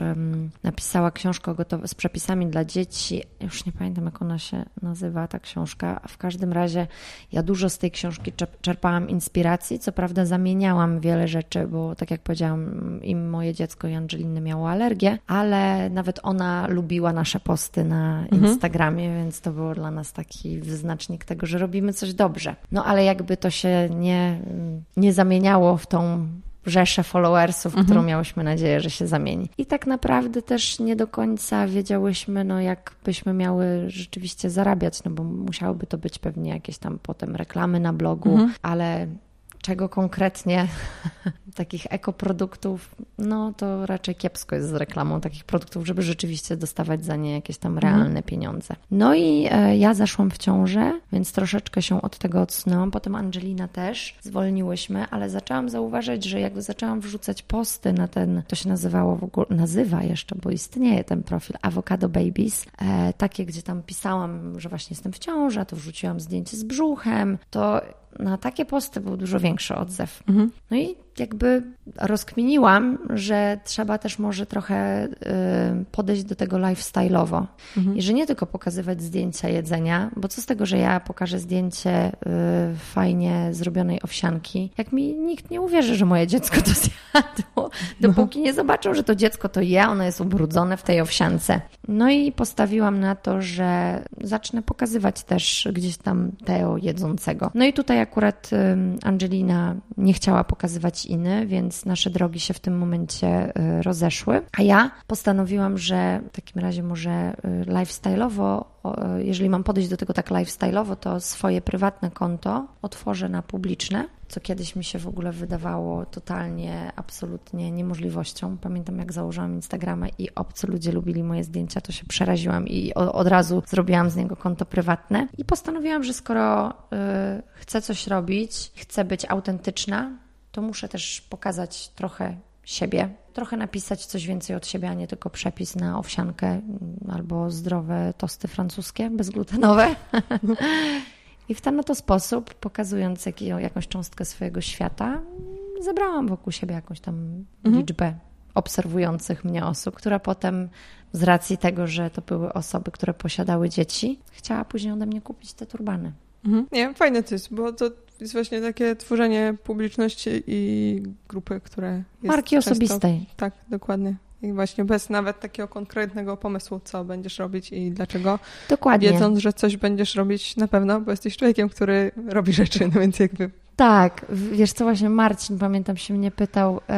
napisała książkę z przepisami dla dzieci. Już nie pamiętam, jak ona się nazywa, ta książka. W każdym razie ja dużo z tej książki czerp- czerpałam inspiracji. Co prawda zamieniałam wiele rzeczy, bo tak jak powiedziałam, im moje dziecko i Angeliny miało alergię, ale nawet ona lubiła nasze posty na Instagramie, więc to było dla nas taki wyznacznik tego, że robimy coś dobrze. No ale jakby to się nie, nie zamieniało w tą rzeszę followersów, którą miałyśmy nadzieję, że się zamieni. I tak naprawdę też nie do końca wiedziałyśmy, no jak byśmy miały rzeczywiście zarabiać, no bo musiałyby to być pewnie jakieś tam potem reklamy na blogu, ale czego konkretnie takich ekoproduktów, no to raczej kiepsko jest z reklamą takich produktów, żeby rzeczywiście dostawać za nie jakieś tam realne pieniądze. No i e, ja zaszłam w ciążę, więc troszeczkę się od tego odsunęłam. Potem Angelina też, zwolniłyśmy, ale zaczęłam zauważać, że jak zaczęłam wrzucać posty na ten, to się nazywało w ogóle, nazywa jeszcze, bo istnieje ten profil Avocado Babies, e, takie, gdzie tam pisałam, że właśnie jestem w ciąży, a to wrzuciłam zdjęcie z brzuchem, to na takie posty był dużo większy odzew. No i jakby rozkminiłam, że trzeba też może trochę y, podejść do tego lifestyle'owo. Mhm. I że nie tylko pokazywać zdjęcia jedzenia, bo co z tego, że ja pokażę zdjęcie y, fajnie zrobionej owsianki, jak mi nikt nie uwierzy, że moje dziecko to zjadło, dopóki no. nie zobaczą, że to dziecko to je, ono jest ubrudzone w tej owsiance. No i postawiłam na to, że zacznę pokazywać też gdzieś tam Teo jedzącego. No i tutaj akurat Angelina nie chciała pokazywać iny, więc nasze drogi się w tym momencie y, rozeszły. A ja postanowiłam, że w takim razie może y, lifestyle'owo, jeżeli mam podejść do tego tak lifestyle'owo, to swoje prywatne konto otworzę na publiczne co kiedyś mi się w ogóle wydawało totalnie, absolutnie niemożliwością. Pamiętam, jak założyłam Instagrama i obcy ludzie lubili moje zdjęcia, to się przeraziłam i od razu zrobiłam z niego konto prywatne. I postanowiłam, że skoro y, chcę coś robić, chcę być autentyczna, to muszę też pokazać trochę siebie, trochę napisać coś więcej od siebie, a nie tylko przepis na owsiankę albo zdrowe tosty francuskie bezglutenowe. I w ten oto sposób, pokazując jakąś cząstkę swojego świata, zebrałam wokół siebie jakąś tam mhm. liczbę obserwujących mnie osób, która potem z racji tego, że to były osoby, które posiadały dzieci, chciała później ode mnie kupić te turbany. Mhm. Nie, fajne to jest, bo to jest właśnie takie tworzenie publiczności i grupy, które. Jest Marki często, osobistej. Tak, dokładnie. I właśnie bez nawet takiego konkretnego pomysłu, co będziesz robić i dlaczego. Dokładnie. Wiedząc, że coś będziesz robić na pewno, bo jesteś człowiekiem, który robi rzeczy, no więc jakby tak, wiesz co, właśnie Marcin, pamiętam, się mnie pytał, e,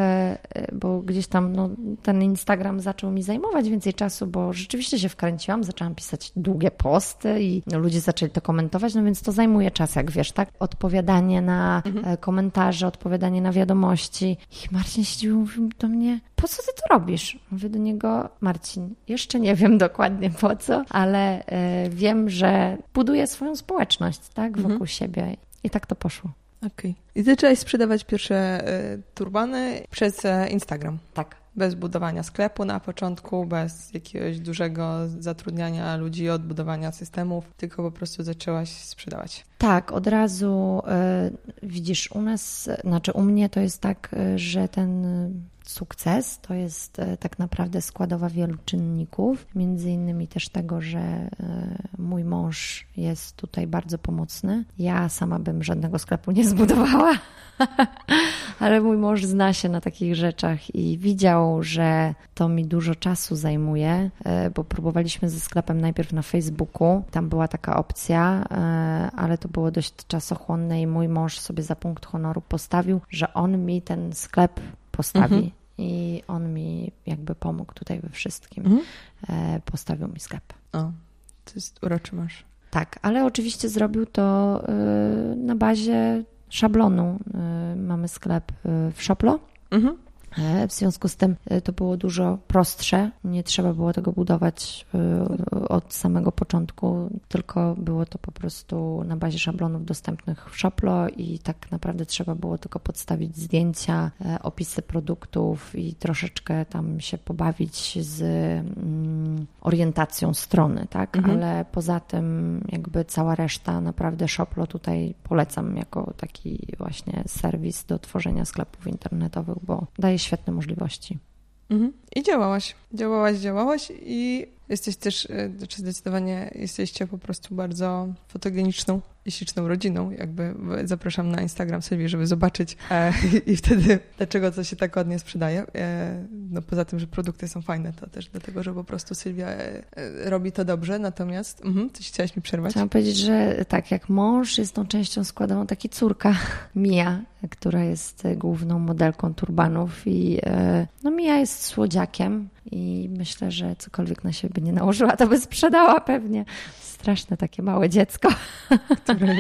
e, bo gdzieś tam no, ten Instagram zaczął mi zajmować więcej czasu, bo rzeczywiście się wkręciłam, zaczęłam pisać długie posty i no, ludzie zaczęli to komentować, no więc to zajmuje czas, jak wiesz, tak? Odpowiadanie na mhm. E, komentarze, odpowiadanie na wiadomości. I Marcin siedził i mówił do mnie, po co ty to robisz? Mówię do niego, Marcin, jeszcze nie wiem dokładnie po co, ale wiem, że buduję swoją społeczność, tak, wokół mhm. siebie. I tak to poszło. Okej. Okay. I zaczęłaś sprzedawać pierwsze y, turbany przez y, Instagram. Tak. Bez budowania sklepu na początku, bez jakiegoś dużego zatrudniania ludzi, odbudowania systemów, tylko po prostu zaczęłaś sprzedawać. Tak, od razu y, widzisz, u nas, znaczy u mnie to jest tak, że ten sukces to jest e, tak naprawdę składowa wielu czynników, między innymi też tego, że e, mój mąż jest tutaj bardzo pomocny. Ja sama bym żadnego sklepu nie zbudowała, ale mój mąż zna się na takich rzeczach i widział, że to mi dużo czasu zajmuje, e, bo próbowaliśmy ze sklepem najpierw na Facebooku. Tam była taka opcja, ale to było dość czasochłonne i mój mąż sobie za punkt honoru postawił, że on mi ten sklep postawi. Mhm. I on mi jakby pomógł tutaj we wszystkim. Mhm. E, postawił mi sklep. O, to jest uroczy masz. Tak, ale oczywiście zrobił to y, na bazie szablonu. Y, mamy sklep w Shoplo. Mhm. E, w związku z tym e, to było dużo prostsze. Nie trzeba było tego budować e, od samego początku, tylko było to po prostu na bazie szablonów dostępnych w Shoplo i tak naprawdę trzeba było tylko podstawić zdjęcia, opisy produktów i troszeczkę tam się pobawić z mm, orientacją strony, tak? Mhm. Ale poza tym jakby cała reszta naprawdę Shoplo tutaj polecam jako taki właśnie serwis do tworzenia sklepów internetowych, bo daje świetne możliwości. Mhm. I działałaś, działałaś, działałaś i jesteś też, e, czy zdecydowanie jesteście po prostu bardzo fotogeniczną i śliczną rodziną. Jakby zapraszam na Instagram Sylwii, żeby zobaczyć e, i wtedy dlaczego to się tak ładnie sprzedaje. E, no poza tym, że produkty są fajne, to też dlatego, że po prostu Sylwia e, e robi to dobrze, natomiast mhm, coś chciałaś mi przerwać? Chciałam powiedzieć, że tak, jak mąż jest tą częścią składową, taki córka Mia, która jest główną modelką turbanów i e, no Mia jest słodziakiem i myślę, że cokolwiek na siebie nie nałożyła, to by sprzedała pewnie straszne takie małe dziecko, które,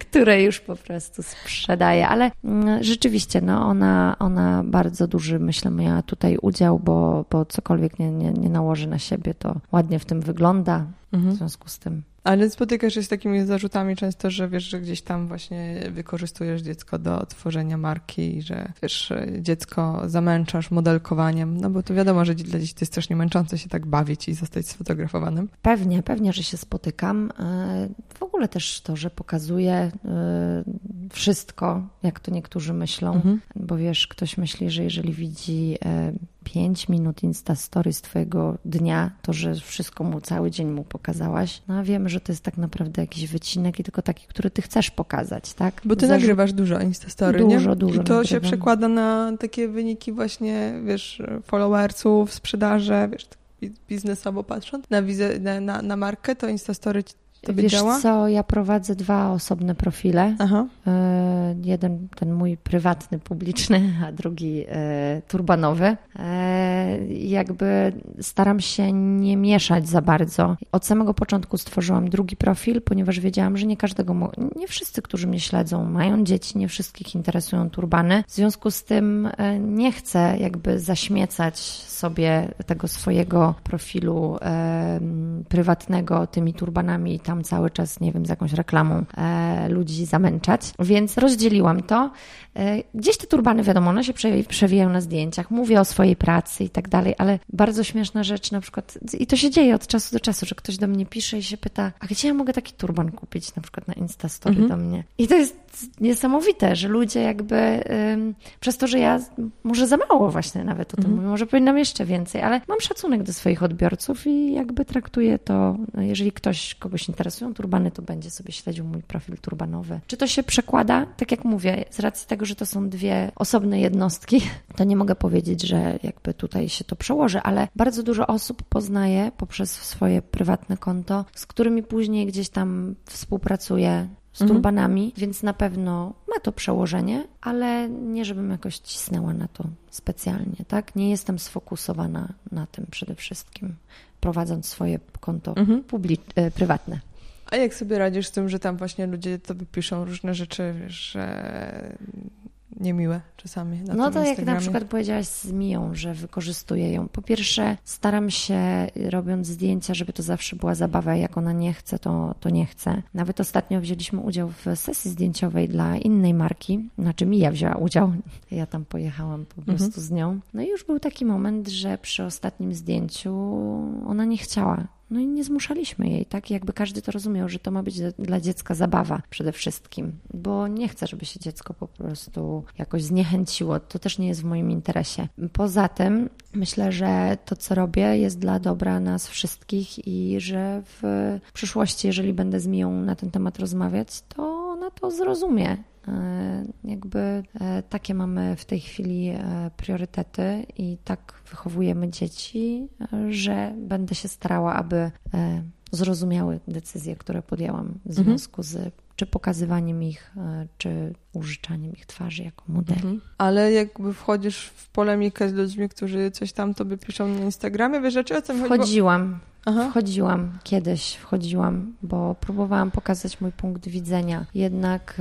które już po prostu sprzedaje. Ale mm, rzeczywiście, no ona, ona bardzo duży, myślę, miała tutaj udział, bo, bo cokolwiek nie, nie, nie nałoży na siebie, to ładnie w tym wygląda. Mhm. W związku z tym ale spotykasz się z takimi zarzutami często, że wiesz, że gdzieś tam właśnie wykorzystujesz dziecko do tworzenia marki i że wiesz, dziecko zamęczasz modelkowaniem, no bo to wiadomo, że dla dzieci to jest strasznie męczące się tak bawić i zostać sfotografowanym. Pewnie, pewnie, że się spotykam. E, w ogóle też to, że pokazuję, e, wszystko, jak to niektórzy myślą, mhm. bo wiesz, ktoś myśli, że jeżeli widzi e, 5 minut Insta Story z twojego dnia, to że wszystko mu cały dzień mu pokazałaś. No a wiemy, że to jest tak naprawdę jakiś wycinek i tylko taki, który ty chcesz pokazać, tak? Bo ty Zarzu... nagrywasz dużo Insta Story, dużo, nie? Dużo, dużo. I to nagrywam. się przekłada na takie wyniki właśnie, wiesz, followersów, sprzedaży, wiesz, biznesowo patrząc, na, wizę, na, na, na markę, to Instastory to Wiesz działa? co, ja prowadzę dwa osobne profile. Aha. E, jeden ten mój prywatny, publiczny, a drugi e, turbanowy. E, jakby staram się nie mieszać za bardzo. Od samego początku stworzyłam drugi profil, ponieważ wiedziałam, że nie każdego, nie wszyscy, którzy mnie śledzą, mają dzieci, nie wszystkich interesują turbany. W związku z tym nie chcę jakby zaśmiecać sobie tego swojego profilu prywatnego tymi turbanami tam cały czas, nie wiem, z jakąś reklamą e, ludzi zamęczać. Więc rozdzieliłam to. E, gdzieś te turbany, wiadomo, one się przewijają na zdjęciach, mówię o swojej pracy i tak dalej, ale bardzo śmieszna rzecz na przykład, i to się dzieje od czasu do czasu, że ktoś do mnie pisze i się pyta, a gdzie ja mogę taki turban kupić, na przykład na Instastory mhm. do mnie. I to jest niesamowite, że ludzie jakby przez to, że ja może za mało właśnie nawet o tym mhm. mówię, może powinnam jeszcze więcej, ale mam szacunek do swoich odbiorców i jakby traktuję to, jeżeli ktoś, kogoś interesują turbany, to będzie sobie śledził mój profil turbanowy. Czy to się przekłada? Tak jak mówię, z racji tego, że to są dwie osobne jednostki, to nie mogę powiedzieć, że jakby tutaj się to przełoży, ale bardzo dużo osób poznaję poprzez swoje prywatne konto, z którymi później gdzieś tam współpracuję, z mhm. turbanami, więc na pewno ma to przełożenie, ale nie żebym jakoś cisnęła na to specjalnie, tak? Nie jestem sfokusowana na tym przede wszystkim, prowadząc swoje konto mhm. e, prywatne. A jak sobie radzisz z tym, że tam właśnie ludzie tobie piszą różne rzeczy, wiesz, że niemiłe czasami. Na no to jak na przykład powiedziałaś z Miją, że wykorzystuję ją. Po pierwsze, staram się robiąc zdjęcia, żeby to zawsze była zabawa. Jak ona nie chce, to, to nie chce. Nawet ostatnio wzięliśmy udział w sesji zdjęciowej dla innej marki. Znaczy Mija wzięła udział. Ja tam pojechałam po prostu mhm. z nią. No i już był taki moment, że przy ostatnim zdjęciu ona nie chciała no i nie zmuszaliśmy jej, tak? Jakby każdy to rozumiał, że to ma być dla dziecka zabawa przede wszystkim, bo nie chcę, żeby się dziecko po prostu jakoś zniechęciło. To też nie jest w moim interesie. Poza tym myślę, że to, co robię, jest dla dobra nas wszystkich i że w przyszłości, jeżeli będę z Miją na ten temat rozmawiać, to ona to zrozumie jakby e, takie mamy w tej chwili e, priorytety i tak wychowujemy dzieci, że będę się starała, aby zrozumiały decyzje, które podjęłam w mhm. związku z czy pokazywaniem ich, czy użyczaniem ich twarzy jako modeli. Mhm. Ale jakby wchodzisz w polemikę z ludźmi, którzy coś tam tobie piszą na Instagramie, wiesz, czy o tym Wchodziłam. Aha. Wchodziłam kiedyś, wchodziłam, bo próbowałam pokazać mój punkt widzenia. Jednak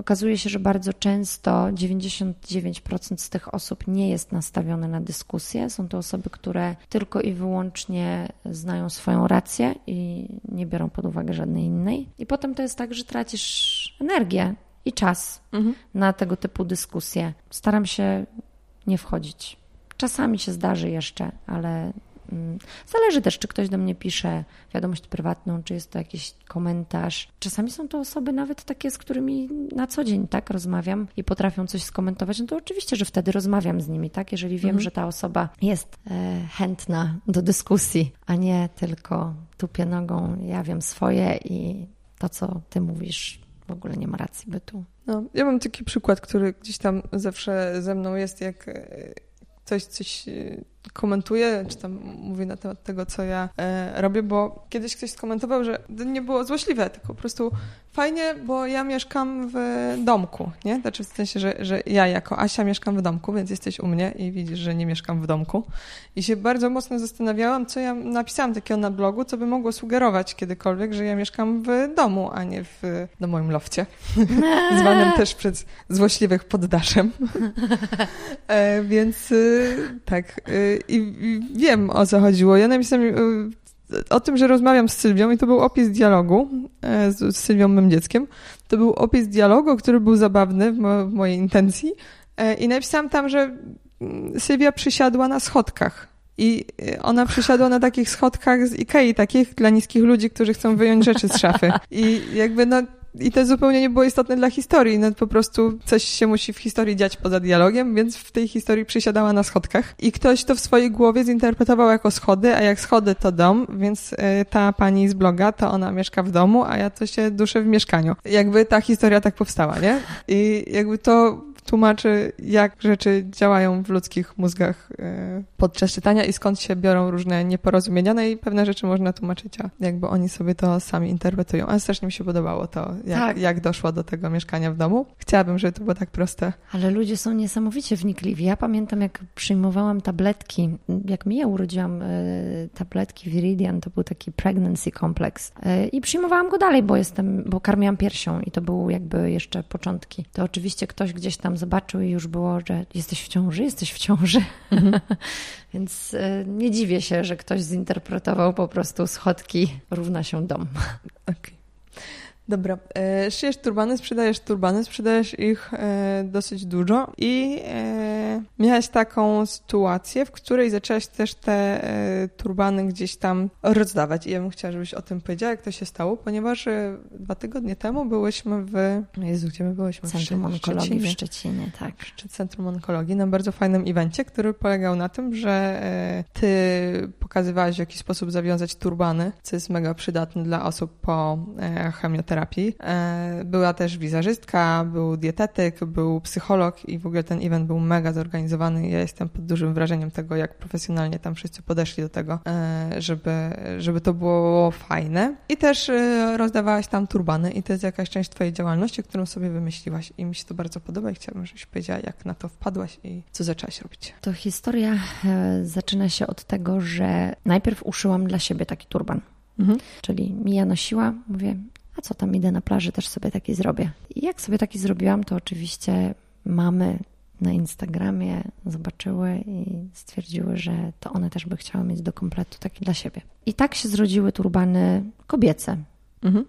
Okazuje się, że bardzo często 99% z tych osób nie jest nastawione na dyskusję. Są to osoby, które tylko i wyłącznie znają swoją rację i nie biorą pod uwagę żadnej innej. I potem to jest tak, że tracisz energię i czas mhm. na tego typu dyskusje. Staram się nie wchodzić. Czasami się zdarzy jeszcze, ale zależy też, czy ktoś do mnie pisze wiadomość prywatną, czy jest to jakiś komentarz. Czasami są to osoby nawet takie, z którymi na co dzień tak rozmawiam i potrafią coś skomentować, no to oczywiście, że wtedy rozmawiam z nimi, tak? Jeżeli wiem, mhm. że ta osoba jest e, chętna do dyskusji, a nie tylko tupie nogą, ja wiem swoje i to, co ty mówisz, w ogóle nie ma racji bytu. No, ja mam taki przykład, który gdzieś tam zawsze ze mną jest, jak e, coś, coś e, komentuję, czy tam mówię na temat tego, co ja e, robię, bo kiedyś ktoś skomentował, że nie było złośliwe, tylko po prostu fajnie, bo ja mieszkam w domku, nie? Znaczy w sensie, że, że ja jako Asia mieszkam w domku, więc jesteś u mnie i widzisz, że nie mieszkam w domku. I się bardzo mocno zastanawiałam, co ja napisałam takiego na blogu, co by mogło sugerować kiedykolwiek, że ja mieszkam w domu, a nie w na moim lofcie, zwanym też przez złośliwych poddaszem. e, więc y, tak, i wiem o co chodziło. Ja napisałam y, o tym, że rozmawiam z Sylwią i to był opis dialogu e, z, Sylwią, mym dzieckiem. To był opis dialogu, który był zabawny w, w mojej intencji e, i napisałam tam, że mm, Sylwia przysiadła na schodkach. I e, ona przysiadła na takich schodkach z Ikei, takich dla niskich ludzi, którzy chcą wyjąć rzeczy z szafy. I jakby no i to zupełnie nie było istotne dla historii, no po prostu coś się musi w historii dziać poza dialogiem, więc w tej historii przysiadała na schodkach i ktoś to w swojej głowie zinterpretował jako schody, a jak schody to dom, więc y, ta pani z bloga, to ona mieszka w domu, a ja to się duszę w mieszkaniu. Jakby ta historia tak powstała, nie? I jakby to tłumaczy, jak rzeczy działają w ludzkich mózgach e, podczas czytania i skąd się biorą różne nieporozumienia, no i pewne rzeczy można tłumaczyć, a jakby oni sobie to sami interpretują. Ale strasznie mi się podobało to, jak, tak. jak doszło do tego mieszkania w domu. Chciałabym, żeby to było tak proste. Ale ludzie są niesamowicie wnikliwi. Ja pamiętam, jak przyjmowałam tabletki, jak mi ja urodziłam e, tabletki Viridian, to był taki pregnancy complex e, i przyjmowałam go dalej, bo jestem, bo karmiłam piersią i to były jakby jeszcze początki. To oczywiście ktoś gdzieś tam zobaczył i już było, że jesteś w ciąży, jesteś w ciąży. Mhm. Więc e, nie dziwię się, że ktoś zinterpretował po prostu schodki równa się dom. Okay. Dobra, e, szyjesz turbany, sprzedajesz turbany, sprzedajesz ich e, dosyć dużo i e, miałaś taką sytuację, w której zaczęłaś też te e, turbany gdzieś tam rozdawać. I ja bym chciała, żebyś o tym powiedziała, jak to się stało, ponieważ e, dwa tygodnie temu byłyśmy w... Jezu, gdzie my byłyśmy? Centrum w Onkologii w Szczecinie, tak. W Centrum Onkologii, na bardzo fajnym evencie, który polegał na tym, że e, ty pokazywałaś, w jaki sposób zawiązać turbany, co jest mega przydatne dla osób po chemioterapii terapii. E, była też wizerzystka, był dietetyk, był psycholog i w ogóle ten event był mega zorganizowany. Ja jestem pod dużym wrażeniem tego, jak profesjonalnie tam wszyscy podeszli do tego, e, żeby, żeby to było fajne. I też e, rozdawałaś tam turbany i to jest jakaś część twojej działalności, którą sobie wymyśliłaś i mi się to bardzo podoba i chciałabym, żebyś powiedziała, jak na to wpadłaś i co zaczęłaś robić. To historia zaczyna się od tego, że najpierw uszyłam dla siebie taki turban. Mhm. Czyli Mija nosiła, mówię, a co tam idę na plaży, też sobie taki zrobię. I jak sobie taki zrobiłam, to oczywiście mamy na Instagramie zobaczyły i stwierdziły, że to one też by chciały mieć do kompletu taki dla siebie. I tak się zrodziły turbany kobiece. Mhm.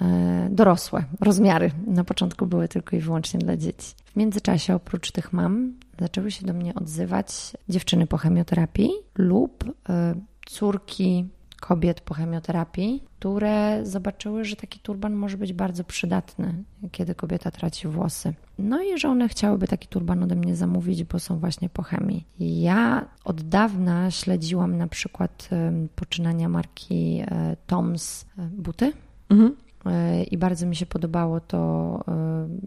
E, dorosłe, rozmiary. Na początku były tylko i wyłącznie dla dzieci. W międzyczasie, oprócz tych mam, zaczęły się do mnie odzywać dziewczyny po chemioterapii lub e, córki kobiet po chemioterapii, które zobaczyły, że taki turban może być bardzo przydatny, kiedy kobieta traci włosy. No i że one chciałyby taki turban ode mnie zamówić, bo są właśnie po chemii. Ja od dawna śledziłam na przykład poczynania marki e, Toms e, buty. Mhm. E, I bardzo mi się podobało to,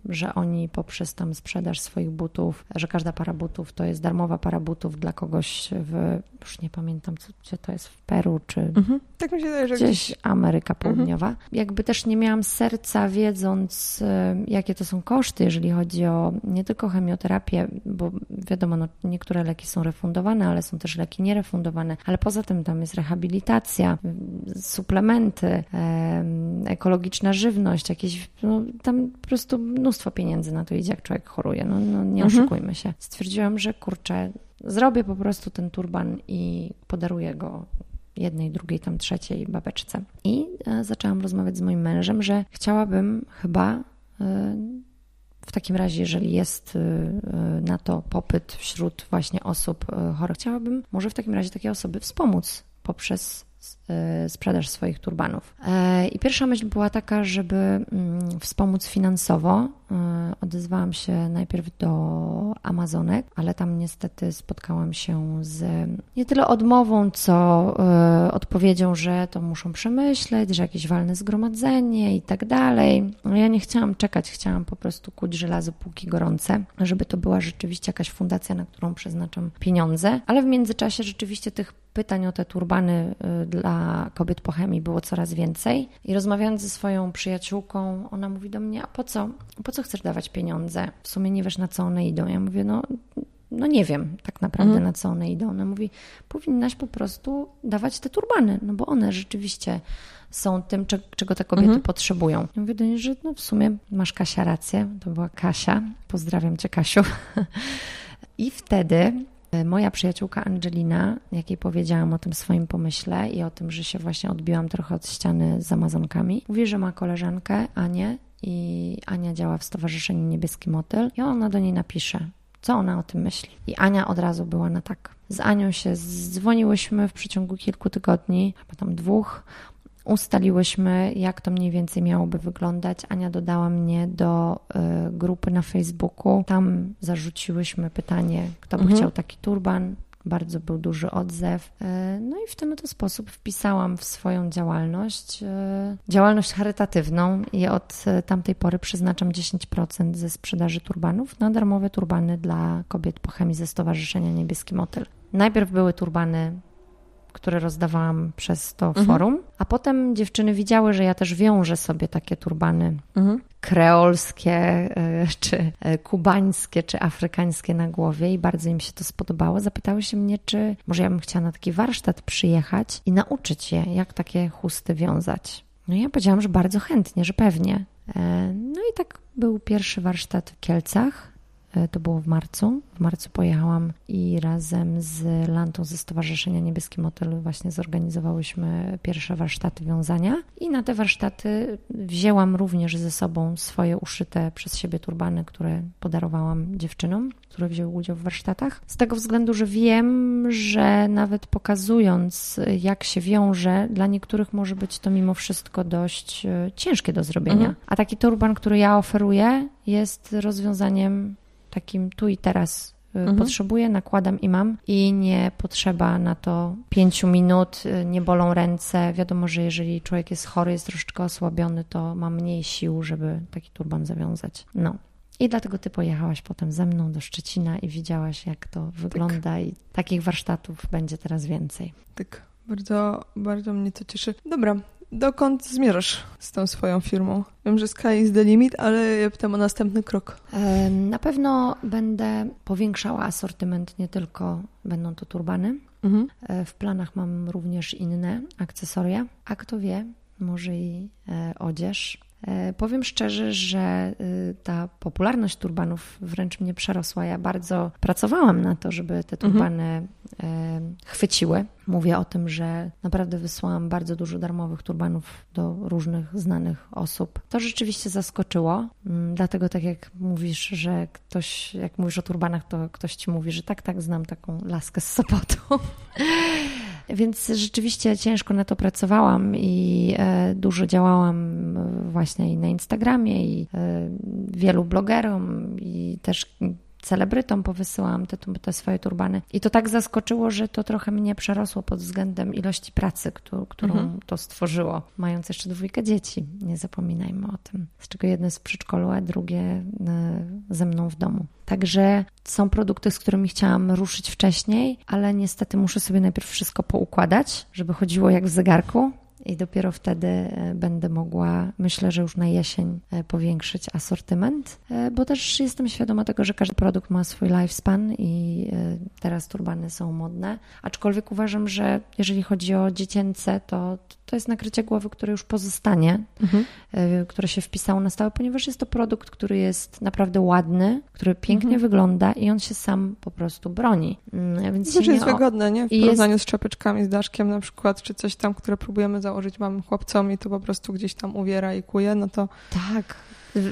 że oni poprzez tam sprzedaż swoich butów, że każda para butów to jest darmowa para butów dla kogoś w, już nie pamiętam, co, gdzie to jest, w Peru czy mhm. tak mi się wydaje, że gdzieś Ameryka mhm. Południowa. Mhm. Jakby też nie miałam serca wiedząc, e, jakie to są koszty, jeżeli chodzi o nie tylko chemioterapię, bo wiadomo, no, niektóre leki są refundowane, ale są też leki nierefundowane, ale poza tym tam jest rehabilitacja, suplementy, ekologiczna żywność, jakieś, no, tam po prostu mnóstwo pieniędzy na to idzie, jak człowiek choruje. No, no nie mhm. oszukujmy się. Stwierdziłam, że kurczę, zrobię po prostu ten turban i podaruję go jednej, drugiej, tam trzeciej babeczce. I e, zaczęłam rozmawiać z moim mężem, że chciałabym chyba e, w takim razie, jeżeli jest e, na to popyt wśród właśnie osób chorych, chciałabym może w takim razie takie osoby wspomóc poprzez sprzedaż swoich turbanów. I pierwsza myśl była taka, żeby mm, wspomóc finansowo. E, odezwałam się najpierw do Amazonek, ale tam niestety spotkałam się z nie tyle odmową, co odpowiedzią, że to muszą przemyśleć, że jakieś walne zgromadzenie i tak dalej. No, ja nie chciałam czekać, chciałam po prostu kuć żelazo póki gorące, żeby to była rzeczywiście jakaś fundacja, na którą przeznaczam pieniądze, ale w międzyczasie rzeczywiście tych pytań o te turbany y, dla kobiet po chemii było coraz więcej. I rozmawiając ze swoją przyjaciółką, ona mówi do mnie: A po co? Po co chcesz dawać pieniądze? W sumie nie wiesz, na co one idą. Ja mówię: No, no nie wiem tak naprawdę, mhm. na co one idą. Ona mówi: Powinnaś po prostu dawać te turbany, no bo one rzeczywiście są tym, czego te kobiety mhm. potrzebują. Ja mówię do niej, że no w sumie masz Kasia rację. To była Kasia. Pozdrawiam cię, Kasiu. I wtedy Moja przyjaciółka Angelina, jakiej powiedziałam o tym swoim pomyśle i o tym, że się właśnie odbiłam trochę od ściany z Amazonkami, mówi, że ma koleżankę Anię i Ania działa w Stowarzyszeniu Niebieski Motyl i ona do niej napisze, co ona o tym myśli. I Ania od razu była na tak. Z Anią się dzwoniłyśmy w przeciągu kilku tygodni, chyba tam dwóch, Ustaliłyśmy, jak to mniej więcej miałoby wyglądać. Ania dodała mnie do y, grupy na Facebooku. Tam zarzuciłyśmy pytanie, kto by mhm. chciał taki turban bardzo był duży odzew. E, no i w ten oto sposób wpisałam w swoją działalność, e, działalność charytatywną i od e, tamtej pory przeznaczam 10% ze sprzedaży turbanów na darmowe turbany dla kobiet po chemii ze Stowarzyszenia Niebieski Motyl. Najpierw były turbany które rozdawałam przez to mhm. forum, a potem dziewczyny widziały, że ja też wiążę sobie takie turbany mhm. kreolskie, e, czy e, kubańskie, czy afrykańskie na głowie i bardzo im się to spodobało. Zapytały się mnie, czy może ja bym chciała na taki warsztat przyjechać i nauczyć je, jak takie chusty wiązać. No i ja powiedziałam, że bardzo chętnie, że pewnie. E, no i tak był pierwszy warsztat w Kielcach. E, to było w marcu. W marcu pojechałam i razem z Lantą ze Stowarzyszenia Niebieski Motyl właśnie zorganizowałyśmy pierwsze warsztaty wiązania. I na te warsztaty wzięłam również ze sobą swoje uszyte przez siebie turbany, które podarowałam dziewczynom, które wzięły udział w warsztatach. Z tego względu, że wiem, że nawet pokazując, jak się wiąże, dla niektórych może być to mimo wszystko dość e, ciężkie do zrobienia. Mhm. A taki turban, który ja oferuję, jest rozwiązaniem takim tu i teraz y, mhm. potrzebuję, nakładam i mam i nie potrzeba na to pięciu minut, y, nie bolą ręce. Wiadomo, że jeżeli człowiek jest chory, jest troszeczkę osłabiony, to ma mniej sił, żeby taki turban zawiązać. No. I dlatego ty pojechałaś potem ze mną do Szczecina i widziałaś, jak to wygląda tak. i takich warsztatów będzie teraz więcej. Tak, bardzo, bardzo mnie to cieszy. Dobra, dokąd zmierzasz z tą swoją firmą? Wiem, że sky is the limit, ale ja pytam o następny krok. Na pewno będę powiększała asortyment, nie tylko będą to turbany. Mhm. E, w planach mam również inne akcesoria, a kto wie, może i e, odzież. E, powiem szczerze, że ta popularność turbanów wręcz mnie przerosła. Ja bardzo pracowałam na to, żeby te mhm. turbany mhm. Chwyciły. Mówię o tym, że naprawdę wysłałam bardzo dużo darmowych turbanów do różnych znanych osób. To rzeczywiście zaskoczyło, mm, dlatego tak jak mówisz, że ktoś, jak mówisz o turbanach, to ktoś ci mówi, że tak, tak, znam taką laskę z Sopotu. Więc rzeczywiście ciężko na to pracowałam i e, dużo działałam właśnie i na Instagramie i e, wielu blogerom i też celebrytom powysyłam te, te swoje turbany. I to tak zaskoczyło, że to trochę mnie przerosło pod względem ilości pracy, którą, którą mhm. to stworzyło, mając jeszcze dwójkę dzieci. Nie zapominajmy o tym. Z czego jedno jest w przedszkolu, a drugie e, ze mną w domu. Także są produkty, z którymi chciałam ruszyć wcześniej, ale niestety muszę sobie najpierw wszystko poukładać, żeby chodziło jak w zegarku i dopiero wtedy e, będę mogła, myślę, że już na jesień e, powiększyć asortyment, e, bo też jestem świadoma tego, że każdy produkt ma swój lifespan i teraz turbany są modne, aczkolwiek uważam, że jeżeli chodzi o dziecięce, to to jest nakrycie głowy, które już pozostanie, mhm. które się wpisało na stałe, ponieważ jest to produkt, który jest naprawdę ładny, który pięknie mhm. wygląda i on się sam po prostu broni. Mm, więc to jest o... wygodne, nie? W porównaniu jest... z czapeczkami, z daszkiem na przykład, czy coś tam, które próbujemy założyć mamy chłopcom i to po prostu gdzieś tam uwiera i kuje, no to... Tak.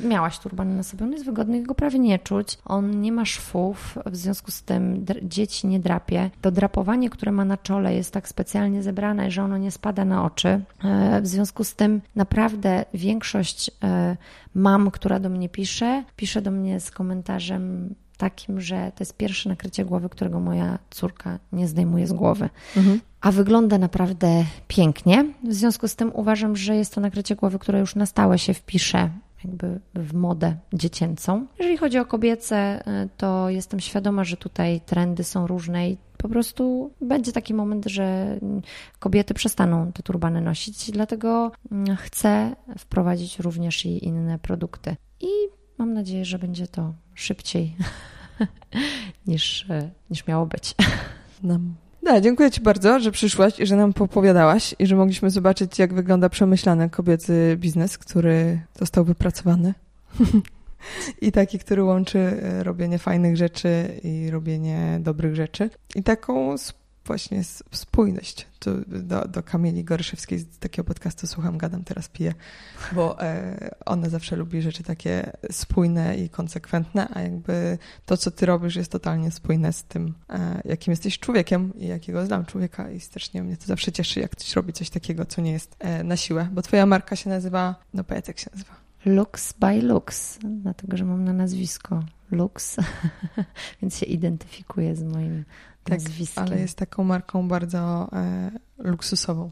Miałaś turban na sobie, on jest wygodny, go prawie nie czuć. On nie ma szwów, w związku z tym dzieci nie drapie. To drapowanie, które ma na czole jest tak specjalnie zebrane, że ono nie spada na oczy. E, w związku z tym naprawdę większość e, mam, która do mnie pisze, pisze do mnie z komentarzem takim, że to jest pierwsze nakrycie głowy, którego moja córka nie zdejmuje z głowy. Mhm. A wygląda naprawdę pięknie. W związku z tym uważam, że jest to nakrycie głowy, które już na stałe się wpisze jakby w modę dziecięcą. Jeżeli chodzi o kobiece, y, to jestem świadoma, że tutaj trendy są różne i po prostu będzie taki moment, że kobiety przestaną te turbany nosić, dlatego mm, chcę wprowadzić również i inne produkty. I mam nadzieję, że będzie to szybciej niż, y, niż miało być. No. Da, dziękuję Ci bardzo, że przyszłaś i że nam popowiadałaś i że mogliśmy zobaczyć, jak wygląda przemyślany kobiecy biznes, który został wypracowany. I taki, który łączy e, robienie fajnych rzeczy i robienie dobrych rzeczy. I taką właśnie spójność. Tu do, do Kamili Goryszewskiej z takiego podcastu słucham, gadam, teraz piję, bo e, ona zawsze lubi rzeczy takie spójne i konsekwentne, a jakby to, co ty robisz jest totalnie spójne z tym, e, jakim jesteś człowiekiem i jakiego znam człowieka i strasznie mnie to zawsze cieszy, jak ktoś robi coś takiego, co nie jest e, na siłę, bo twoja marka się nazywa, no powiedz jak się nazywa. Lux by Lux, dlatego że mam na nazwisko Lux, więc się identyfikuję z moim tak, nazwiskiem. ale jest taką marką bardzo e, luksusową.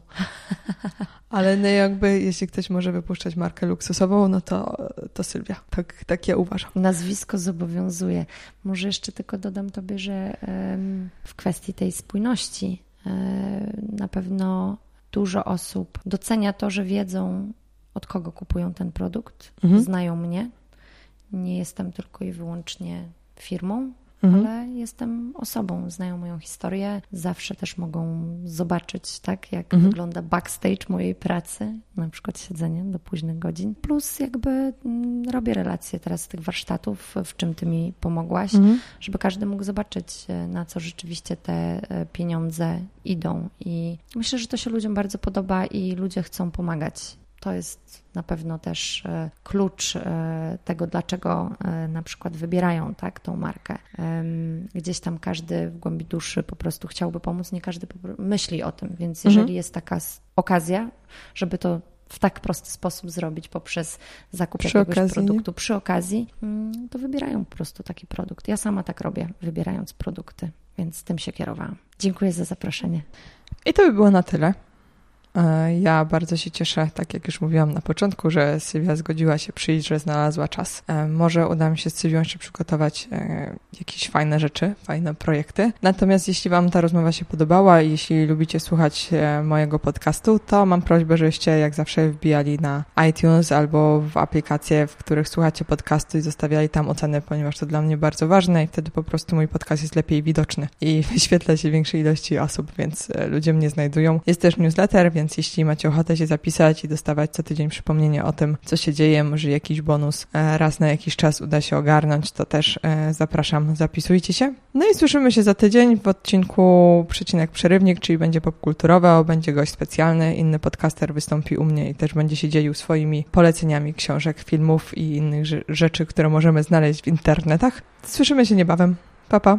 ale no jakby, jeśli ktoś może wypuszczać markę luksusową, no to, to Sylwia. Tak, tak ja uważam. Nazwisko zobowiązuje. Może jeszcze tylko dodam tobie, że w kwestii tej spójności e, na pewno dużo osób docenia to, że wiedzą, od kogo kupują ten produkt, mhm. znają mnie. Nie jestem tylko i wyłącznie firmą, mhm. ale jestem osobą, znają moją historię, zawsze też mogą zobaczyć, tak, jak mhm. wygląda backstage mojej pracy, na przykład siedzenie do późnych godzin, plus jakby mm, robię relacje teraz z tych warsztatów, w czym ty mi pomogłaś, mhm. żeby każdy mógł zobaczyć, e, na co rzeczywiście te e, pieniądze idą i myślę, że to się ludziom bardzo podoba i ludzie chcą pomagać to jest na pewno też e, klucz e, tego, dlaczego e, na przykład wybierają tak, tą markę. Gdzieś tam każdy w głębi duszy po prostu chciałby pomóc, nie każdy myśli o tym, więc jeżeli mhm. jest taka okazja, żeby to w tak prosty sposób zrobić poprzez zakup przy jakiegoś okazji, produktu przy okazji, mm, to wybierają po prostu taki produkt. Ja sama tak robię, wybierając produkty, więc tym się kierowałam. Dziękuję za zaproszenie. I to by było na tyle. E, ja bardzo się cieszę, tak jak już mówiłam na początku, że Sylwia zgodziła się przyjść, że znalazła czas. E, może uda mi się z Sylwią jeszcze przygotować e, jakieś fajne rzeczy, fajne projekty. Natomiast jeśli Wam ta rozmowa się podobała jeśli lubicie słuchać mojego podcastu, to mam prośbę, żebyście jak zawsze wbijali na iTunes albo w aplikacje, w których słuchacie podcastu i zostawiali tam oceny, ponieważ to dla mnie bardzo ważne i wtedy po prostu mój podcast jest lepiej widoczny i wyświetla się większej ilości osób, więc ludzie mnie znajdują. Jest też newsletter, więc więc jeśli macie ochotę się zapisać i dostawać co tydzień przypomnienie o tym, co się dzieje, może jakiś bonus e, raz na jakiś czas uda się ogarnąć, to też e, zapraszam, zapisujcie się. No i słyszymy się za tydzień w odcinku Przecinek Przerywnik, czyli będzie popkulturowe, będzie gość specjalny, inny podcaster wystąpi u mnie i też będzie się dzielił swoimi poleceniami książek, filmów i innych rzeczy, które możemy znaleźć w internetach. Słyszymy się niebawem. Pa, pa.